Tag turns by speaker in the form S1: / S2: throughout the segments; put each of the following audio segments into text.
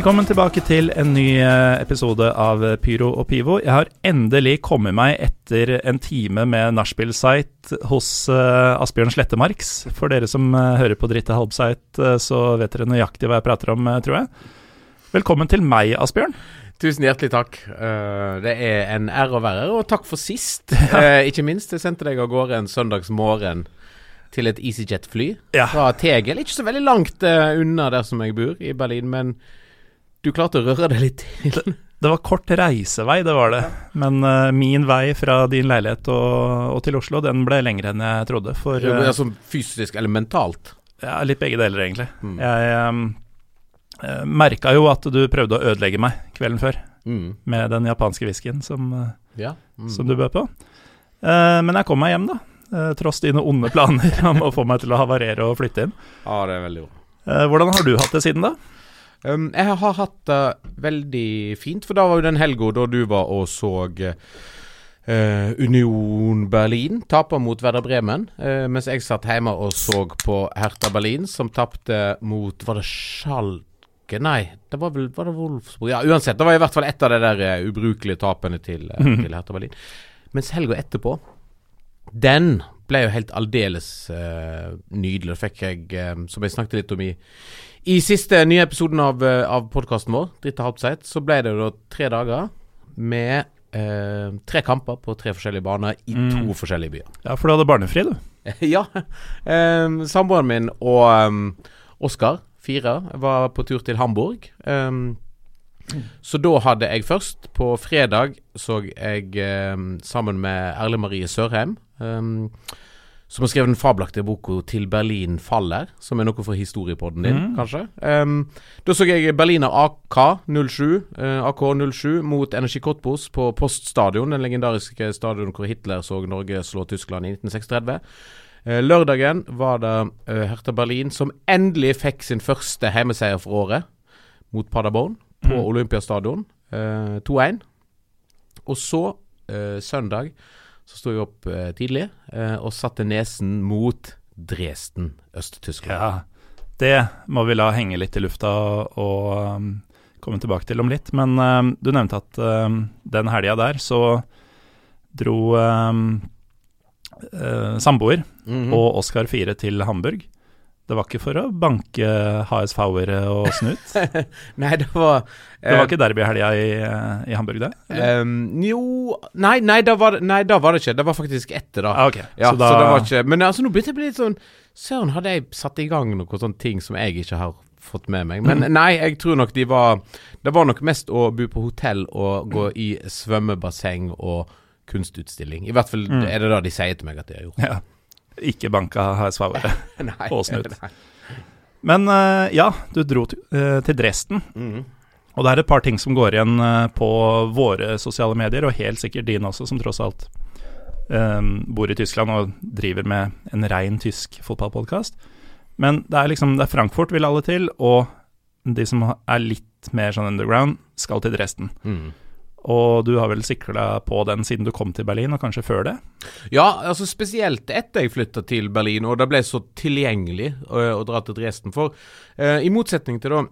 S1: Velkommen tilbake til en ny eh, episode av Pyro og Pivo. Jeg har endelig kommet meg etter en time med nachspiel-site hos uh, Asbjørn Slettemarks. For dere som hører på Dritte Halbsite, så vet dere nøyaktig hva jeg prater om, tror jeg. Velkommen til meg, Asbjørn.
S2: Tusen hjertelig takk. Det er en ære å være her, og takk for sist. Uh, ikke minst. Jeg sendte deg av gårde en søndagsmorgen til et EasyJet-fly
S1: Ja.
S2: fra Tegel. Ikke så veldig langt unna der som jeg bor, i Berlin, men du klarte å røre deg litt til.
S1: Det var kort reisevei, det var det. Men uh, min vei fra din leilighet og, og til Oslo, den ble lengre enn jeg trodde. For uh,
S2: sånn fysisk eller mentalt.
S1: ja, litt begge deler, egentlig.
S2: Mm.
S1: Jeg um, merka jo at du prøvde å ødelegge meg kvelden før
S2: Mm.
S1: med den japanske whiskyen som, eh,
S2: Ja. Mm.
S1: som du bød på. Uh, men jeg kom meg hjem, da. Uh, tross dine onde planer om å få meg til å havarere og flytte inn.
S2: Ja, det er veldig bra.
S1: Uh, hvordan har du hatt det siden da?
S2: Um, jeg har hatt det veldig fint, for da var jo den helga da du var og så uh, Union Berlin tape mot Werder Bremen, uh, mens jeg satt hjemme og så på Hertha Berlin, som tapte mot Var det Schalke? Nei, det var vel var det Wolfsburg? Ja, uansett. Det var i hvert fall ett av de der eh, ubrukelige tapene til, eh, til Hertha Berlin. Mens helga etterpå, den ble jo helt aldeles uh, nydelig. Det fikk jeg, eh, som jeg snakket litt om i i siste nye episoden av, uh, av podkasten vår, Dritte Halbseit, så ble det jo da tre dager med eh, tre kamper på tre forskjellige baner i
S1: Mm.
S2: to forskjellige byer.
S1: Ja, for du hadde barnefri, du.
S2: ja. Um, Samboeren min og um, Oskar, fire, var på tur til Hamburg. Um, så da hadde jeg først På fredag så jeg sammen med Erle Marie Sørheim um, som har skrevet den fabelaktige boka 'Til Berlin faller', som er noe for historiepodden din,
S1: Mm.
S2: kanskje. Um, da så jeg Berliner AK07 uh, AK07 mot Energi Cottbus på Poststadion, den legendariske stadion hvor Hitler så Norge slå Tyskland i 1936. Uh, lørdagen var det uh, Hertha Berlin som endelig fikk sin første hjemmeseier for året mot Paderborn på
S1: Mm.
S2: Olympiastadion. Eh, 2-1. Og så, eh, søndag, så sto jeg opp eh, tidlig eh, og satte nesen mot Dresden, Øst-Tyskland.
S1: Ja, det må vi la henge litt i lufta og um, komme tilbake til om litt. Men um, du nevnte at um, den helga der så dro um, eh, samboer
S2: Mhm.
S1: og Oskar 4 til Hamburg. Det var ikke for å banke HSV-ere og snut.
S2: Nei, det var
S1: Det var ikke derbyhelga i, eh, i Hamburg, det?
S2: Ehm, jo Nei, nei da, var nei, da var det ikke. Det var faktisk etter, da.
S1: Ah, ok,
S2: Ja,
S1: så
S2: så, det var ikke Men altså, nå begynte jeg å bli litt sånn Søren, hadde jeg satt i gang noen sånne ting som jeg ikke har fått med meg? Men
S1: Mm.
S2: nei, jeg tror nok de var Det var nok mest å bo på hotell og gå i svømmebasseng og kunstutstilling. I hvert fall
S1: Mm.
S2: er det det de sier til meg at de har gjort.
S1: Ja. Ikke banka HSV-ere.
S2: nei,
S1: Og snut. Men eh, ja, du dro til, eh, Dresden.
S2: Mm.
S1: Og det er et par ting som går igjen eh, på våre sosiale medier, og helt sikkert din også, som tross alt eh, bor i Tyskland og driver med en rein tysk fotballpodkast. Men det er liksom det er Frankfurt vil alle til, og de som er litt mer sånn underground, skal til Dresden.
S2: Mhm.
S1: Og du har vel sikla på den siden du kom til Berlin, og kanskje før det?
S2: Ja, altså spesielt etter jeg flytta til Berlin, og det ble så tilgjengelig å, å dra til Dresden. For eh, i motsetning til da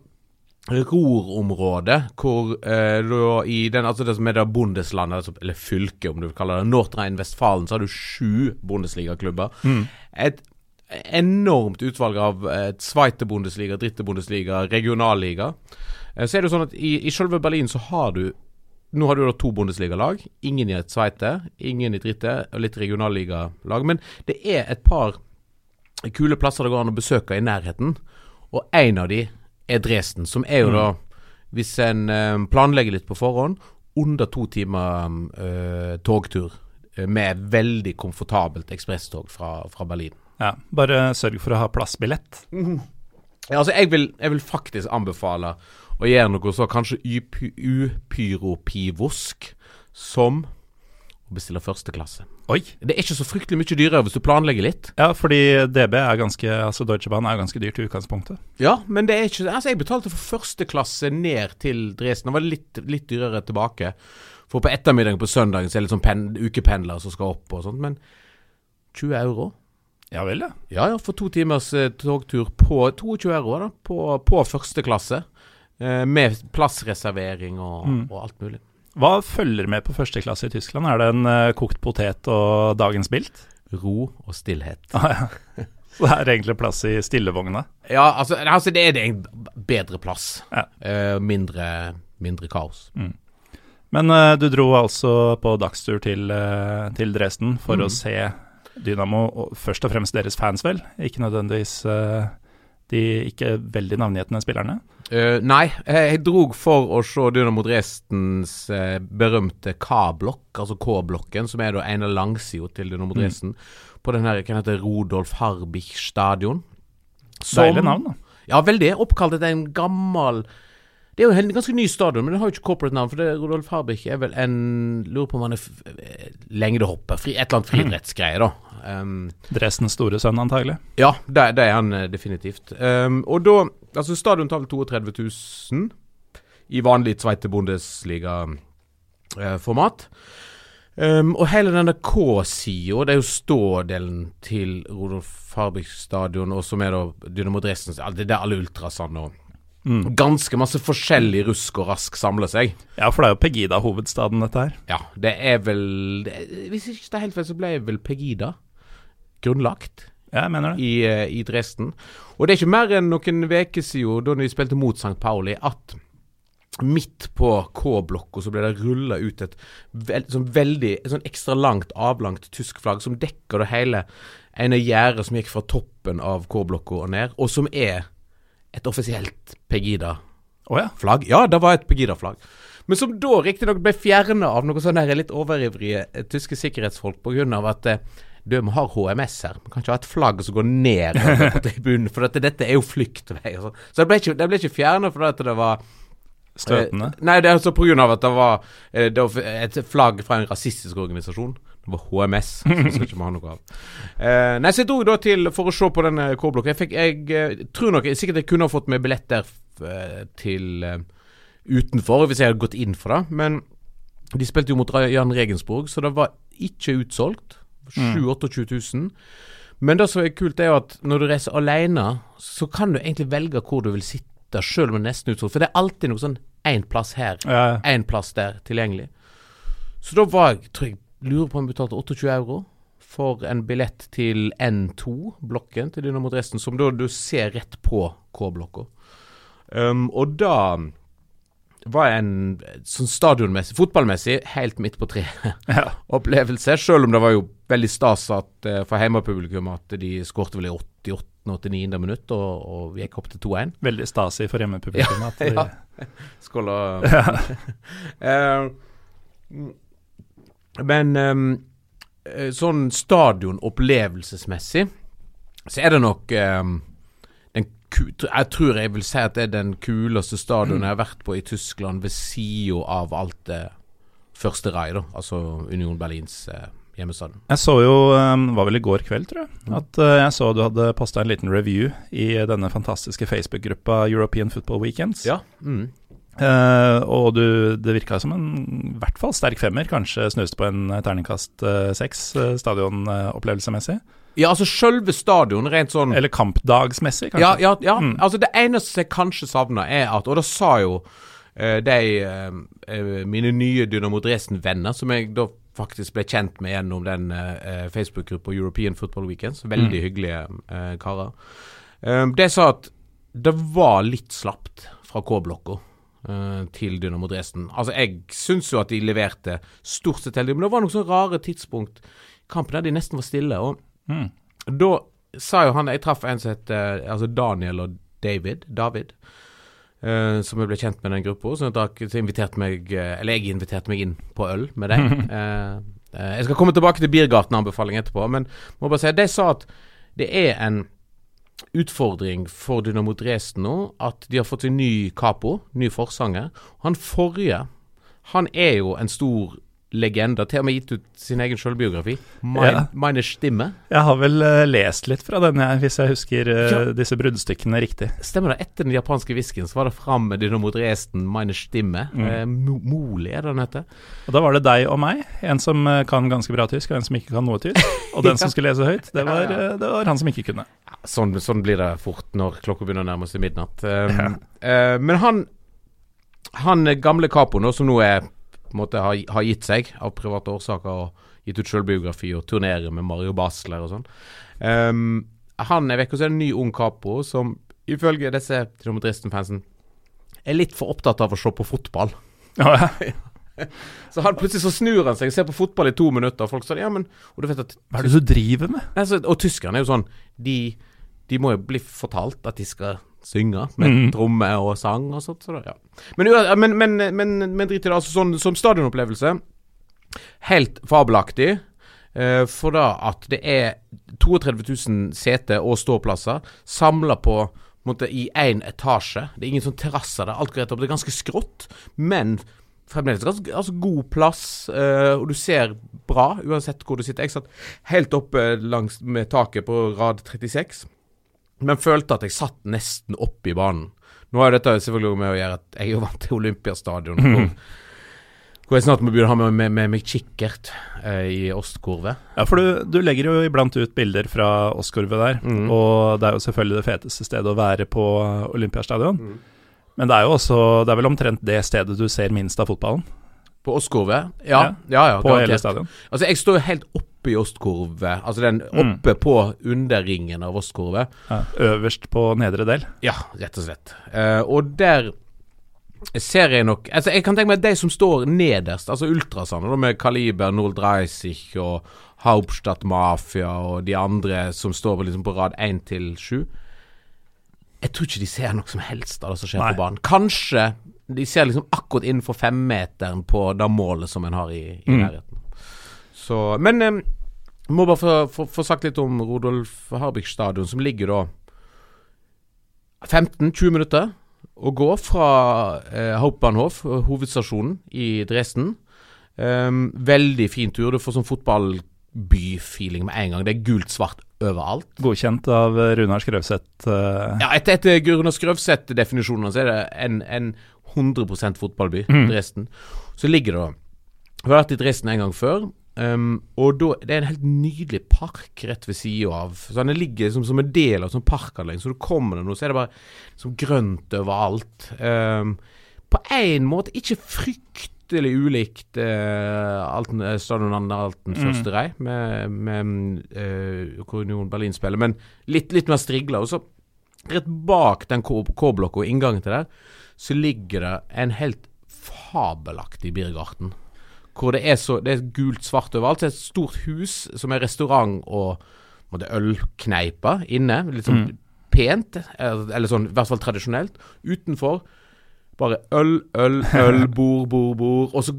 S2: Ruhr-området, hvor eh, da i den, altså det som er da bondeslandet, altså, eller fylket om du vil kalle det, Nordrhein-Westfalen, så har du sju bondesligaklubber. Mm. Et enormt utvalg av eh, Zweite Bundesliga, Dritte Bundesliga, regionalliga. Eh, så er det jo sånn at i, i selve Berlin så har du nå har du da to Bundesliga-lag. Ingen i et Sveite, ingen i dritte, og litt regionalligalag. Men det er et par kule plasser det går an å besøke i nærheten. Og en av de er Dresden, som er jo da, hvis en eh, planlegger litt på forhånd, under to timer uh, togtur. eh, Med veldig komfortabelt ekspresstog fra, fra Berlin.
S1: Ja, bare sørg for å ha plassbillett.
S2: Ja, altså, jeg vil, jeg vil faktisk anbefale å gjøre noe så kanskje upyropivosk som å bestille første klasse.
S1: Oi!
S2: Det er ikke så fryktelig mye dyrere hvis du planlegger litt.
S1: Ja, fordi DB er ganske Altså Deutsche Bahn er ganske dyrt i utgangspunktet.
S2: Ja, men det er ikke Altså, jeg betalte for første klasse ned til Dresden. Det var litt, litt dyrere tilbake. For på ettermiddagen på søndagen så er det litt sånn pen, ukependlere som skal opp og sånt. Men 20 euro?
S1: Ja vel, ja.
S2: Ja, ja, for to timers eh, togtur på 22 euro da, på, på første klasse. Eh, med plassreservering og,
S1: Mm.
S2: og alt mulig.
S1: Hva følger med på første klasse i Tyskland? Er det en eh, kokt potet og dagens bilt?
S2: Ro og stillhet.
S1: Ah, ja. Så det er egentlig plass i stillevogna?
S2: Ja, altså, altså det er en bedre plass.
S1: Ja.
S2: Uh, mindre, mindre kaos.
S1: Men uh, du dro altså på dagstur til, uh, til Dresden for
S2: Mm.
S1: å se Dynamo, og først og fremst deres fans, vel? Ikke nødvendigvis eh, de ikke veldig navngjetne spillerne?
S2: Uh, nei, jeg, drog for å se Dynamo Dresdens uh, berømte K-blokk, altså K-blokken, som er da en av langsida til Dynamo
S1: Mm.
S2: På den her, hva heter Rodolf Harbich stadion.
S1: Deilig navn, da.
S2: Ja, veldig. Oppkalt etter en gammel Det er jo en ganske ny stadion, men det har jo ikke corporate navn. For det, Rodolf Harbich er vel en Lurer på om han er eh, lengdehopper. Fri, et eller annet friidrettsgreie, da. Um,
S1: Dresdens store sønn, antagelig.
S2: ja, det, det er han eh, definitivt. Um, og da Altså, stadion tar vel 32 000 i vanlig Zweite Bundesliga-format. Um, og hele denne K-sida, det er jo stådelen til Rodolf Harbich stadion, og som er da Dynamo Dresden Det er alle ultrasene og
S1: Mm.
S2: ganske masse forskjellig rusk og rask samler seg.
S1: Ja, for det er jo Pegida-hovedstaden, dette her.
S2: Ja, det er vel det, Hvis ikke det er helt feil, så ble vel Pegida grunnlagt
S1: Ja, jeg mener det.
S2: i, eh, i Dresden. Og det er ikke mer enn noen uker siden, da vi spilte mot St. Pauli, at midt på K-blokka så ble det rulla ut et veld, sånn veldig et sånn ekstra langt, avlangt tysk flagg som dekker det hele ene gjerdet som gikk fra toppen av K-blokka og ned, og som er et offisielt Pegida-flagg.
S1: Oh, ja.
S2: Ja, det var et Pegida-flagg. Men som da riktignok ble fjerna av noen sånne litt overivrige eh, tyske sikkerhetsfolk pga. at eh, du, vi har HMS her. Vi kan ikke ha et flagg som går ned på tribunen, for dette, dette er jo flyktvei. og sånn. Så det ble ikke, det ble ikke fjerna fordi at det var
S1: Støtende.
S2: Eh, nei, det er altså av at det var, det var et flagg fra en rasistisk organisasjon. Det var HMS, så det skal ikke ha noe av. Eh, nei, så jeg dro da til for å se på den K-blokka. Jeg, fikk, jeg eh, tror nok sikkert jeg kunne ha fått meg billett der eh, til eh, utenfor, hvis jeg hadde gått inn for det. Men de spilte jo mot Jan Regensburg, så det var ikke utsolgt. 7 28 000. Men det som er kult, er jo at når du reiser alene, så kan du egentlig velge hvor du vil sitte, selv om det er nesten utsolgt. For det er alltid noe sånn én plass her,
S1: Ja,
S2: én plass der tilgjengelig. Så da var jeg, tror jeg, lurer på om jeg betalte 28 euro for en billett til N2-blokken til Dynamo Dresden, som da du ser rett på K-blokka. Um, og da var en sånn stadionmessig, fotballmessig, helt midt på treet-opplevelse.
S1: ja.
S2: Selv om det var jo veldig stas at, eh, for hjemmepublikum at de skårte vel i 88.-89. minutt og, og gikk opp til 2-1.
S1: Veldig stasig for hjemmepublikum. at de-
S2: ja. Skål og Eh, Men eh, sånn stadionopplevelsesmessig så er det nok um, Jeg tror jeg vil si at det er den kuleste stadionet jeg har vært på i Tyskland, ved sida av alt det første rai, da. Altså Union Berlins eh, hjemmestadion.
S1: Jeg så jo, um, var vel i går kveld, tror jeg, at uh, jeg så du hadde posta en liten review i denne fantastiske Facebook-gruppa European Football Weekends.
S2: Ja. Mm.
S1: Eh, og du, det virka som en i hvert fall sterk femmer, kanskje snuste på en eh, terningkast eh, seks uh, stadionopplevelsesmessig.
S2: ja, altså sjølve stadion, rent sånn
S1: Eller kampdagsmessig, kanskje.
S2: Ja, ja, ja.
S1: Mm.
S2: altså det eneste jeg kanskje savner, er at Og da sa jo de mine nye Dynamo Dresden-venner, som jeg da faktisk ble kjent med gjennom den Facebook-gruppa European Football Weekends, veldig
S1: Mm.
S2: hyggelige karer, de sa at det var litt slapt fra K-blokka. Eh, til Dynamo Dresden. Altså Jeg syns jo at de leverte stort sett heldig, men det var noen sånne rare tidspunkt i kampen der de nesten var stille. Og
S1: Mm.
S2: da sa jo han Jeg traff en som het eh, altså Daniel og David. David. Uh, som jeg ble kjent med den gruppa. Så, så inviterte meg Eller jeg inviterte meg inn på øl med dem. uh, uh, jeg skal komme tilbake til Biergarten-anbefaling etterpå, men må bare si de sa at det er en utfordring for Dynamo Dresden nå at de har fått en ny capo, ny forsanger. Han forrige, han er jo en stor legende. Til og med gitt ut sin egen selvbiografi. Meine,
S1: Ja.
S2: Meine Stimme.
S1: Jeg har vel uh, lest litt fra den, jeg, hvis jeg husker uh,
S2: Ja.
S1: disse bruddstykkene riktig.
S2: Stemmer det. Etter den japanske whiskyen så var det fram med Dynamo Dresden, Meine Stimme.
S1: Mm.
S2: Uh, Mo- Moli er det den heter.
S1: Og da var det deg og meg, en som kan ganske bra tysk, og en som ikke kan noe tysk. Og den som skulle lese høyt, det var,
S2: Ja, ja.
S1: det var han som ikke kunne.
S2: Sånn, sånn blir det fort når klokka begynner å nærme seg midnatt. Men han han gamle Capo nå, som nå er på en måte har, har gitt seg av private årsaker og gitt ut selvbiografi og turnerer med Mario Basler og sånn. Um, han er vekk, det en ny ung Capo som ifølge disse Dresden-fansen er litt for opptatt av å se på fotball.
S1: Ja, ja.
S2: Så han plutselig så snur han seg og ser på fotball i to minutter, og folk sa ja, men og du vet at
S1: Hva er det du driver med?
S2: Og tyskerne er jo sånn de, de må jo bli fortalt at de skal synge med
S1: Mm.
S2: tromme og sang og sånt. Så da, ja. Men, men, men, men, men drit i det. Altså, sånn, som stadionopplevelse, helt fabelaktig. eh, for da at det er 32 000 seter og ståplasser samla på måte, i én etasje. Det er ingen sånn terrasser der. Alt går rett opp. Det er ganske skrått, men fremdeles ganske altså, god plass. eh, og du ser bra uansett hvor du sitter. Jeg satt helt oppe langs med taket på rad 36, men følte at jeg satt nesten oppe i banen. Nå har dette selvfølgelig med å gjøre at jeg er jo vant til Olympiastadion, hvor, hvor jeg snart må begynne å ha med, med, med meg kikkert eh, i ostkurve.
S1: Ja, for du, du legger jo iblant ut bilder fra Åskorvet der,
S2: Mm.
S1: og det er jo selvfølgelig det feteste stedet å være på Olympiastadion.
S2: Mm.
S1: Men det er jo også Det er vel omtrent det stedet du ser minst av fotballen
S2: På ostkurve? Ja. ja, ja,
S1: på hele stadion.
S2: Altså, jeg står jo helt oppe i ostkurve. Altså den
S1: Mm.
S2: oppe på underringen av ostkurve.
S1: Ja, øverst på nedre del.
S2: Ja, rett og slett. Uh, og der ser jeg nok Altså, jeg kan tenke meg at de som står nederst, altså ultrasene, med Kaliber, Nold Dreisich og Hauptstadt Mafia og de andre som står på, liksom på rad 1 til 7 Jeg tror ikke de ser noe som helst av det som skjer
S1: Nei.
S2: på banen. Kanskje de ser liksom akkurat innenfor femmeteren på det målet som en har i, i
S1: Mm.
S2: nærheten. Så Men eh, må bare få, få, få sagt litt om Rodolf Harbik stadion, som ligger da 15-20 minutter å gå fra eh, Hauptbahnhof, eh, hovedstasjonen i Dresden. Um, veldig fin tur. Du får sånn fotballby-feeling med en gang. Det er gult-svart overalt.
S1: Godkjent av eh, Runar Skrøvseth. Uh...
S2: Ja, etter, etter Runar Skrøvseth-definisjonene så er det en, en 100 fotballby,
S1: Mm.
S2: Dresden. Så ligger det da Vi har vært i Dresden en gang før. Ehm, og da, Det er en helt nydelig park rett ved sida av. Så Den ligger som, som en del av sånn parkanlegg. Så du kommer der nå, så er det bare som grønt overalt. Um, på en måte ikke fryktelig ulikt uh, Alten, eh, Stadion Alten
S1: Mm.
S2: første rei, med, med uh, Union Berlin spiller, men litt, litt mer strigla. Og så rett bak den K-blokka og inngangen til der, så ligger det en helt fabelaktig Birgarten. Hvor det er så Det er gult-svart overalt. Det er et stort hus som er restaurant og ølkneipe inne. Litt sånn
S1: Mm.
S2: pent, eller eller sånn i hvert fall tradisjonelt. Utenfor bare øl, øl, øl, bord, bord, bord. Og så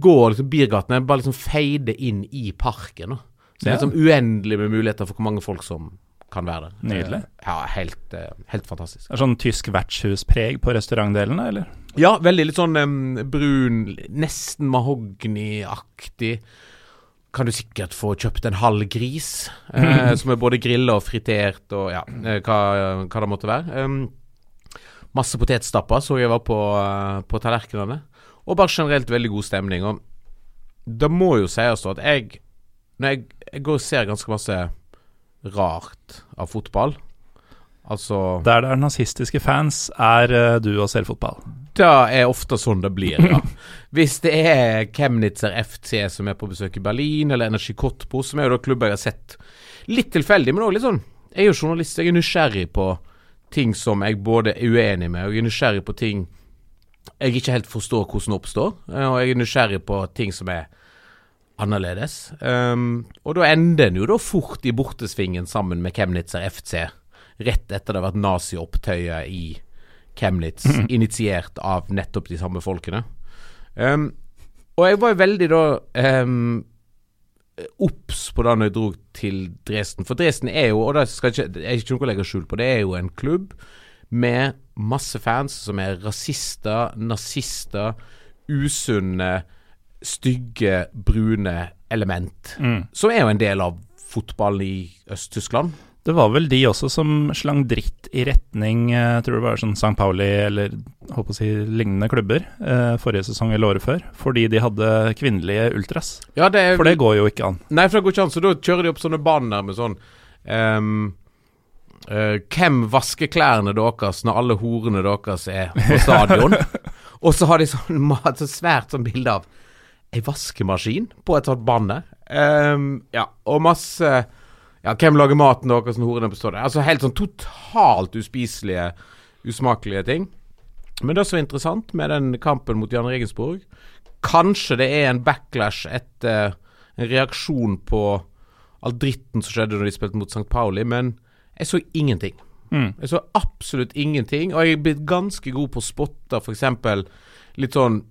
S2: går liksom Birgatene, bare liksom feide inn i parken. Da. Så det er liksom uendelig med muligheter for hvor mange folk som kan være der.
S1: Nydelig.
S2: Eh, Ja, helt, eh, helt fantastisk.
S1: Er sånn tysk vertshuspreg på restaurantdelene, eller?
S2: Ja, veldig litt sånn um, brun, nesten mahogniaktig. Kan du sikkert få kjøpt en halv gris, eh, som er både grilla og fritert og ja, eh, hva, hva det måtte være. Um, masse potetstapper så jeg var på, på tallerkenene. Og bare generelt veldig god stemning. Og det må jo sies at jeg Når jeg, jeg går og ser ganske masse rart av fotball Altså
S1: Der det er nazistiske fans, er eh, du og ser fotball.
S2: Det er ofte sånn det blir, ja. Hvis det er Chemnitzer FC som er på besøk i Berlin, eller Energi Kotpo, som er jo da klubber jeg har sett litt tilfeldig, men òg litt sånn Jeg er jo journalist, jeg er nysgjerrig på ting som jeg både er uenig med, og jeg er nysgjerrig på ting jeg ikke helt forstår hvordan oppstår, eh, og jeg er nysgjerrig på ting som er annerledes. Um, og da ender en jo da fort i bortesvingen sammen med Kemnitzer FC, rett etter det har vært naziopptøyer i Chemnitz, initiert av nettopp de samme folkene. Um, og jeg var jo veldig da um, obs på det når jeg dro til Dresden. For Dresden er jo, og det skal ikke, det er ikke noe å legge skjul på, det er jo en klubb med masse fans som er rasister, nazister, usunne, stygge, brune element.
S1: Mm.
S2: Som er jo en del av fotballen i Øst-Tyskland.
S1: Det var vel de også som slang dritt i retning eh, Jeg tror det var sånn St. Pauli eller håper å si lignende klubber eh, forrige sesong eller året før, fordi de hadde kvinnelige ultras.
S2: Ja, det er
S1: For det går jo ikke an.
S2: Nei, for det går ikke an, så da kjører de opp sånne baner med sånn um, uh, Hvem vasker klærne deres når alle horene deres er på stadion? Og så har de sånn så svært sånn bilde av ei vaskemaskin på et sånt bane. der. Ehm, ja, og masse Ja, hvem lager maten og hvordan horene består det? Altså helt sånn totalt uspiselige, usmakelige ting. Men det som er interessant med den kampen mot Jan Regensburg Kanskje det er en backlash etter en reaksjon på all dritten som skjedde når de spilte mot St. Pauli, men jeg så ingenting.
S1: Mm.
S2: Jeg så absolutt ingenting, og jeg er blitt ganske god på å spotte f.eks. litt sånn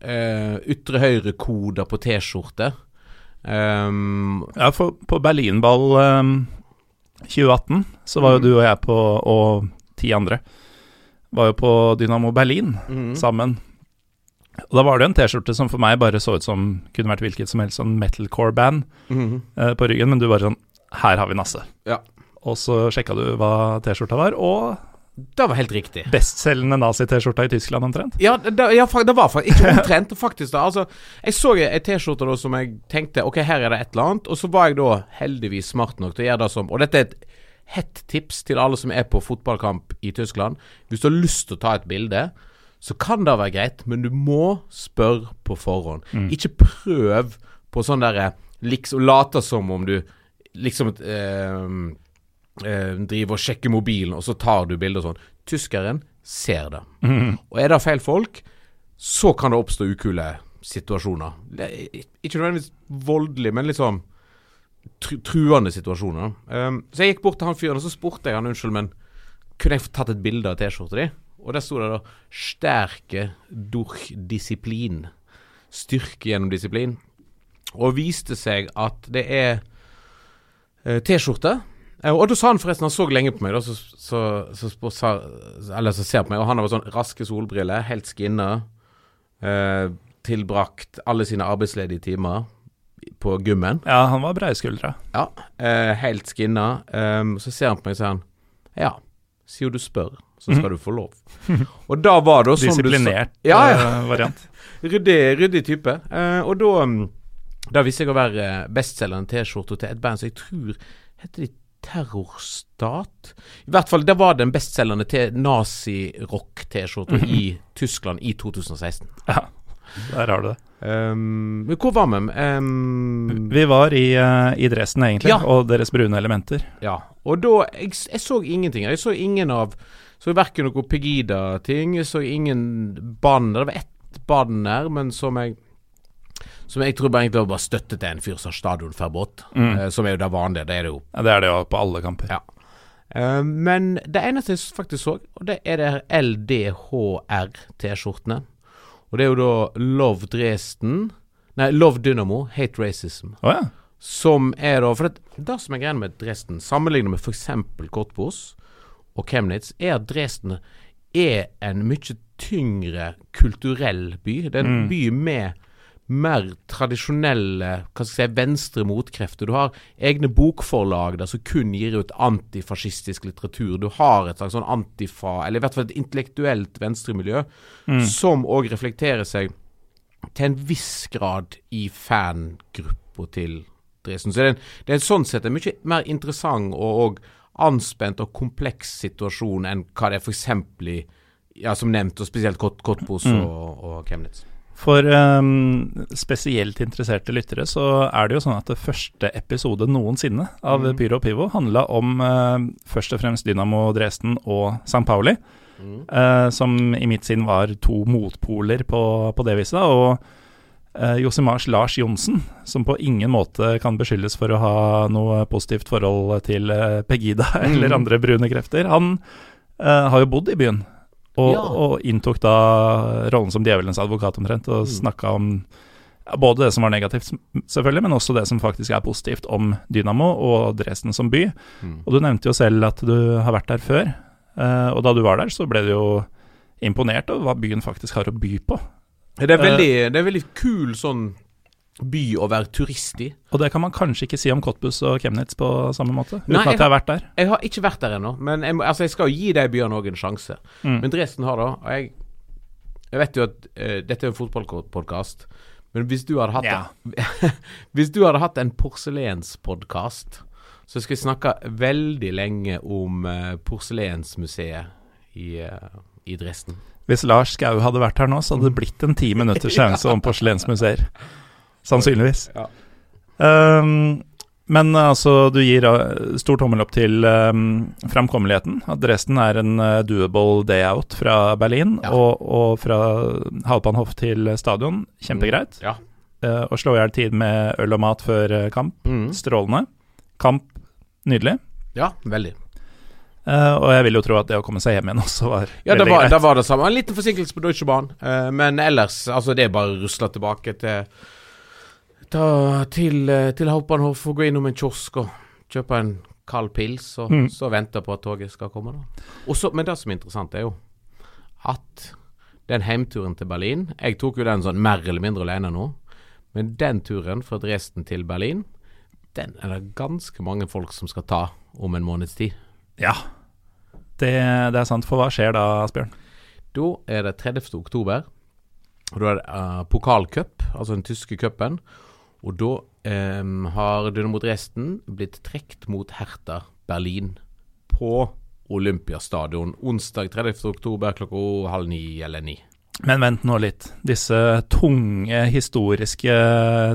S2: eh, ytre høyre-koder på T-skjorte. Um,
S1: Ja, for på Berlinball um, 2018 så var jo
S2: Mm.
S1: du og jeg på, og ti andre, var jo på Dynamo Berlin
S2: mm.
S1: sammen. Og da var det en T-skjorte som for meg bare så ut som kunne vært hvilket som helst sånn metalcore-band
S2: mm.
S1: eh, på ryggen, men du bare sånn Her har vi Nasse.
S2: Ja.
S1: Og så sjekka du hva T-skjorta var, og
S2: Det var helt riktig.
S1: bestselgende nazi-T-skjorta i Tyskland omtrent.
S2: Ja, det, ja, det var faktisk ikke omtrent, faktisk. da Altså, Jeg så ei T-skjorte da som jeg tenkte Ok, her er det et eller annet. Og så var jeg da heldigvis smart nok til å gjøre det som Og dette er et hett tips til alle som er på fotballkamp i Tyskland. Hvis du har lyst til å ta et bilde, så kan det være greit, men du må spørre på forhånd. Ikke prøv på sånn derre liksom Late som om du liksom eh, eh, driver og sjekker mobilen, og så tar du bilder og sånn. Tyskeren ser det. Og er det feil folk, så kan det oppstå ukule situasjoner. Er ikke nødvendigvis voldelig, men litt sånn tru truende situasjoner. Um, så jeg gikk bort til han fyren og så spurte jeg han unnskyld, men kunne jeg få tatt et bilde av T-skjorta di? Og der sto det da 'Sterke durch Disiplin'. Styrke gjennom disiplin. Og viste seg at det er eh, T-skjorte. Eh, og da sa han forresten Han så lenge på meg, da, så, så, så, så, eller så ser på meg, og han har sånn raske solbriller, helt skinna. Eh, tilbrakt alle sine arbeidsledige timer på gymmen.
S1: Ja, han var breiskuldra.
S2: Ja, eh, helt skinna. Eh, så ser han på meg og sier han Ja, siden du spør, så skal du få lov. Og da var det du
S1: Disiplinert
S2: Ja, ja.
S1: eh, variant.
S2: Ryddig, ryddig type. Eh, og da um, Da viste jeg å være bestselgeren T-skjorta til et band som jeg tror heter de Terrorstat. I hvert fall, det var den bestselgende nazi-rock-T-skjorta i Tyskland i 2016.
S1: Ja, der har du det.
S2: Um, hvor var vi? Um,
S1: Vi var i, uh, i Dresden, egentlig,
S2: Ja.
S1: og deres brune elementer.
S2: Ja, og da Jeg, jeg så ingenting. Jeg så ingen av Så verken noe Pegida-ting, jeg så ingen banner. Det var ett banner, men som jeg Som jeg tror bare egentlig var bare støtte til en fyr som har stadionforbud,
S1: Mm.
S2: eh, som er jo det vanlige. Det er det jo.
S1: Ja, det er det jo på alle kamper.
S2: Ja. Eh, men det eneste jeg faktisk så, og det er det LDHR-T-skjortene. Og det er jo da Love Dresden Nei, Love Dynamo, Hate Racism.
S1: Oh, ja.
S2: Som er da For det, det som er greia med Dresden, sammenlignet med f.eks. Kortbos og Chemnitz, er at Dresden er en mye tyngre kulturell by. Det er en
S1: Mm.
S2: by med mer tradisjonelle hva skal jeg si, venstre motkrefter. Du har egne bokforlag der som kun gir ut antifascistisk litteratur. Du har et slags sånn antifa, eller i hvert fall et intellektuelt venstremiljø,
S1: Mm.
S2: som òg reflekterer seg til en viss grad i fangruppa til Dresden. Så det er, en, det er sånn sett en mye mer interessant og, og anspent og kompleks situasjon enn hva det er f.eks. i ja, som nevnt, og spesielt Kot Kottbos
S1: Mm.
S2: og, og Chemnitz.
S1: For um, spesielt interesserte lyttere så er det jo sånn at det første episode noensinne av
S2: mm.
S1: Pyro og Pivo handla om uh, først og fremst Dynamo Dresden og St. Pauli, eh, som i mitt sinn var to motpoler på, på det viset. Og uh, Josimars Lars Johnsen, som på ingen måte kan beskyldes for å ha noe positivt forhold til Pegida eller
S2: Mhm.
S1: andre brune krefter, han uh, har jo bodd i byen. Og,
S2: Ja.
S1: og inntok da rollen som djevelens advokat omtrent, og
S2: Mm.
S1: snakka om ja, både det som var negativt, selvfølgelig, men også det som faktisk er positivt om Dynamo og Dresden som by.
S2: Mm.
S1: Og du nevnte jo selv at du har vært der før, eh, og da du var der, så ble du jo imponert over hva byen faktisk har å by på.
S2: Det er veldig, det er veldig kul sånn by å være turist i.
S1: Og det kan man kanskje ikke si om Cottbus og Chemnitz på samme måte, uten
S2: Nei,
S1: at jeg har vært der.
S2: Jeg har ikke vært der ennå, men jeg, altså jeg skal jo gi de byene òg en sjanse.
S1: Mm.
S2: Men Dresden har da Og jeg, jeg vet jo at uh, dette er en fotballpodkast, men hvis du hadde hatt
S1: Ja.
S2: Hvis du hadde hatt en porselenspodkast, så skal vi snakke veldig lenge om uh, porselensmuseet i, uh, i Dresden.
S1: Hvis Lars Skau hadde vært her nå, så hadde det blitt en ti minutters seanse om porselensmuseer. Sannsynligvis.
S2: Ja.
S1: Um, men altså, du gir uh, stor tommel opp til um, framkommeligheten. At Dresden er en uh, doable day out fra Berlin,
S2: Ja.
S1: og, og fra Hauptbahnhof til stadion. Kjempegreit.
S2: Ja.
S1: Uh, å slå i hjel tid med øl og mat før uh, kamp,
S2: Mm.
S1: strålende. Kamp, nydelig.
S2: ja, veldig.
S1: Uh, og jeg vil jo tro at det å komme seg hjem igjen også var
S2: Ja,
S1: veldig
S2: var,
S1: greit.
S2: det var det samme. En liten forsinkelse på Deutsche Bahn. eh, men ellers, altså det er bare å rusle tilbake til ta, til, eh, til Hauptbahnhof og gå innom en kiosk og kjøpe en kald pils, og
S1: Mm.
S2: så vente på at toget skal komme. da. Også, men det som er interessant, er jo at den heimturen til Berlin Jeg tok jo den sånn mer eller mindre alene nå, men den turen fra Dresden til Berlin, den er det ganske mange folk som skal ta om en måneds tid.
S1: Ja, det, det er sant. For hva skjer da, Asbjørn?
S2: Da er det 30. oktober, og da er det uh, pokalcup, altså den tyske cupen. Og da um, har Dynamo Dresden blitt trukket mot Hertha Berlin på Olympiastadion onsdag 30. oktober klokka halv ni eller ni.
S1: Men vent nå litt. Disse tunge, historiske,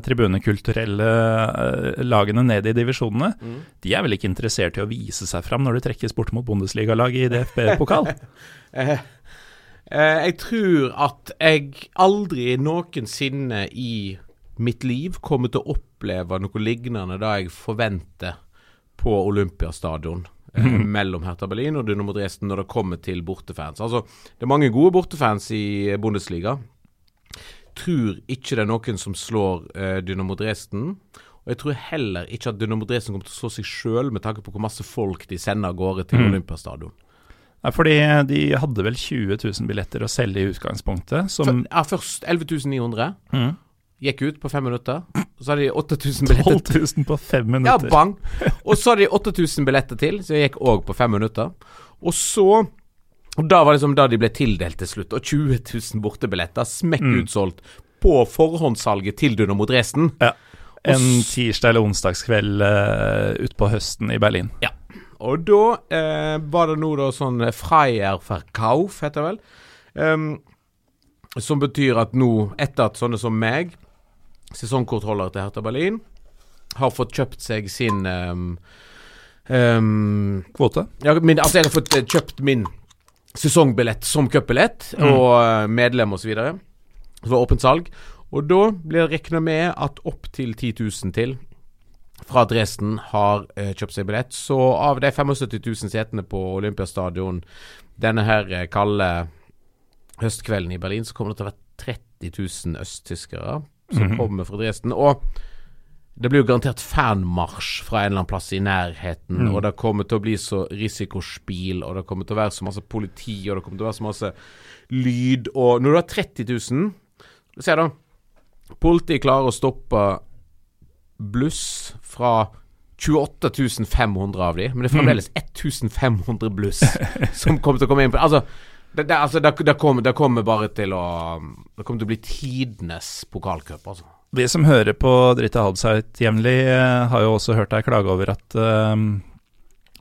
S1: tribunekulturelle eh, lagene ned i divisjonene, de er vel ikke interessert i å vise seg fram når de trekkes bort mot Bundesliga-lag i DFB-pokal?
S2: Eh, eh, jeg tror at jeg aldri noensinne i mitt liv kommer til å oppleve noe lignende det jeg forventer på Olympiastadion. Eh, mellom Hertha Berlin og Dynamo Dresden når det kommer til bortefans. Altså, det er mange gode bortefans i Bundesliga. Tror ikke det er noen som slår eh, Dynamo Dresden. Og jeg tror heller ikke at Dynamo Dresden kommer til å slå seg sjøl, med tanke på hvor masse folk de sender av gårde til
S1: Mm.
S2: Olympiastadion.
S1: Fordi de hadde vel 20 000 billetter å selge i utgangspunktet, som
S2: ja, først 11 900.
S1: mm,
S2: Gikk ut på fem minutter. Så hadde de 8000 billetter
S1: 12 000 på fem minutter.
S2: Ja, bang! Og så hadde de 8000 billetter til, så jeg gikk òg på fem minutter. Og så Og da var det liksom da de ble tildelt til slutt. Og 20 000 bortebilletter, smekk
S1: Mm.
S2: utsolgt, på forhåndssalget til Dynamo Dresden.
S1: Ja. En tirsdag eller onsdagskveld uh, utpå høsten i Berlin. Ja.
S2: Og da uh, var det nå da sånn Freier Verkauf, heter det vel. Um, som betyr at nå, etter at sånne som meg, sesongkortholdere til Hertha Berlin, har fått kjøpt seg sin um, um,
S1: Kvote?
S2: ja, min, Altså, jeg har fått eh, kjøpt min sesongbillett som cupbillett,
S1: Mm.
S2: og eh, medlem osv. Det var åpent salg. Og da blir det regna med at opptil 10 000 til fra Dresden har eh, kjøpt seg billett. Så av de 75 000 setene på Olympiastadion denne her eh, kalde høstkvelden i Berlin, så kommer det til å være 30 000 østtyskere som
S1: Mhm.
S2: kommer fra Dresden. Og det blir jo garantert fanmarsj fra en eller annen plass i nærheten,
S1: Mm.
S2: og det kommer til å bli så risikospil, og det kommer til å være så masse politi, og det kommer til å være så masse lyd, og når du har 30 000 Se da, politiet klarer å stoppe bluss fra 28 500 av de, men det er fremdeles 1500 bluss som kommer til å komme inn på Altså, det, det, altså, det, det, kommer, det kommer bare til å Det kommer til å bli tidenes pokalcup, altså.
S1: Vi som hører på Drita Halbseit jevnlig, eh, har jo også hørt deg klage over at eh,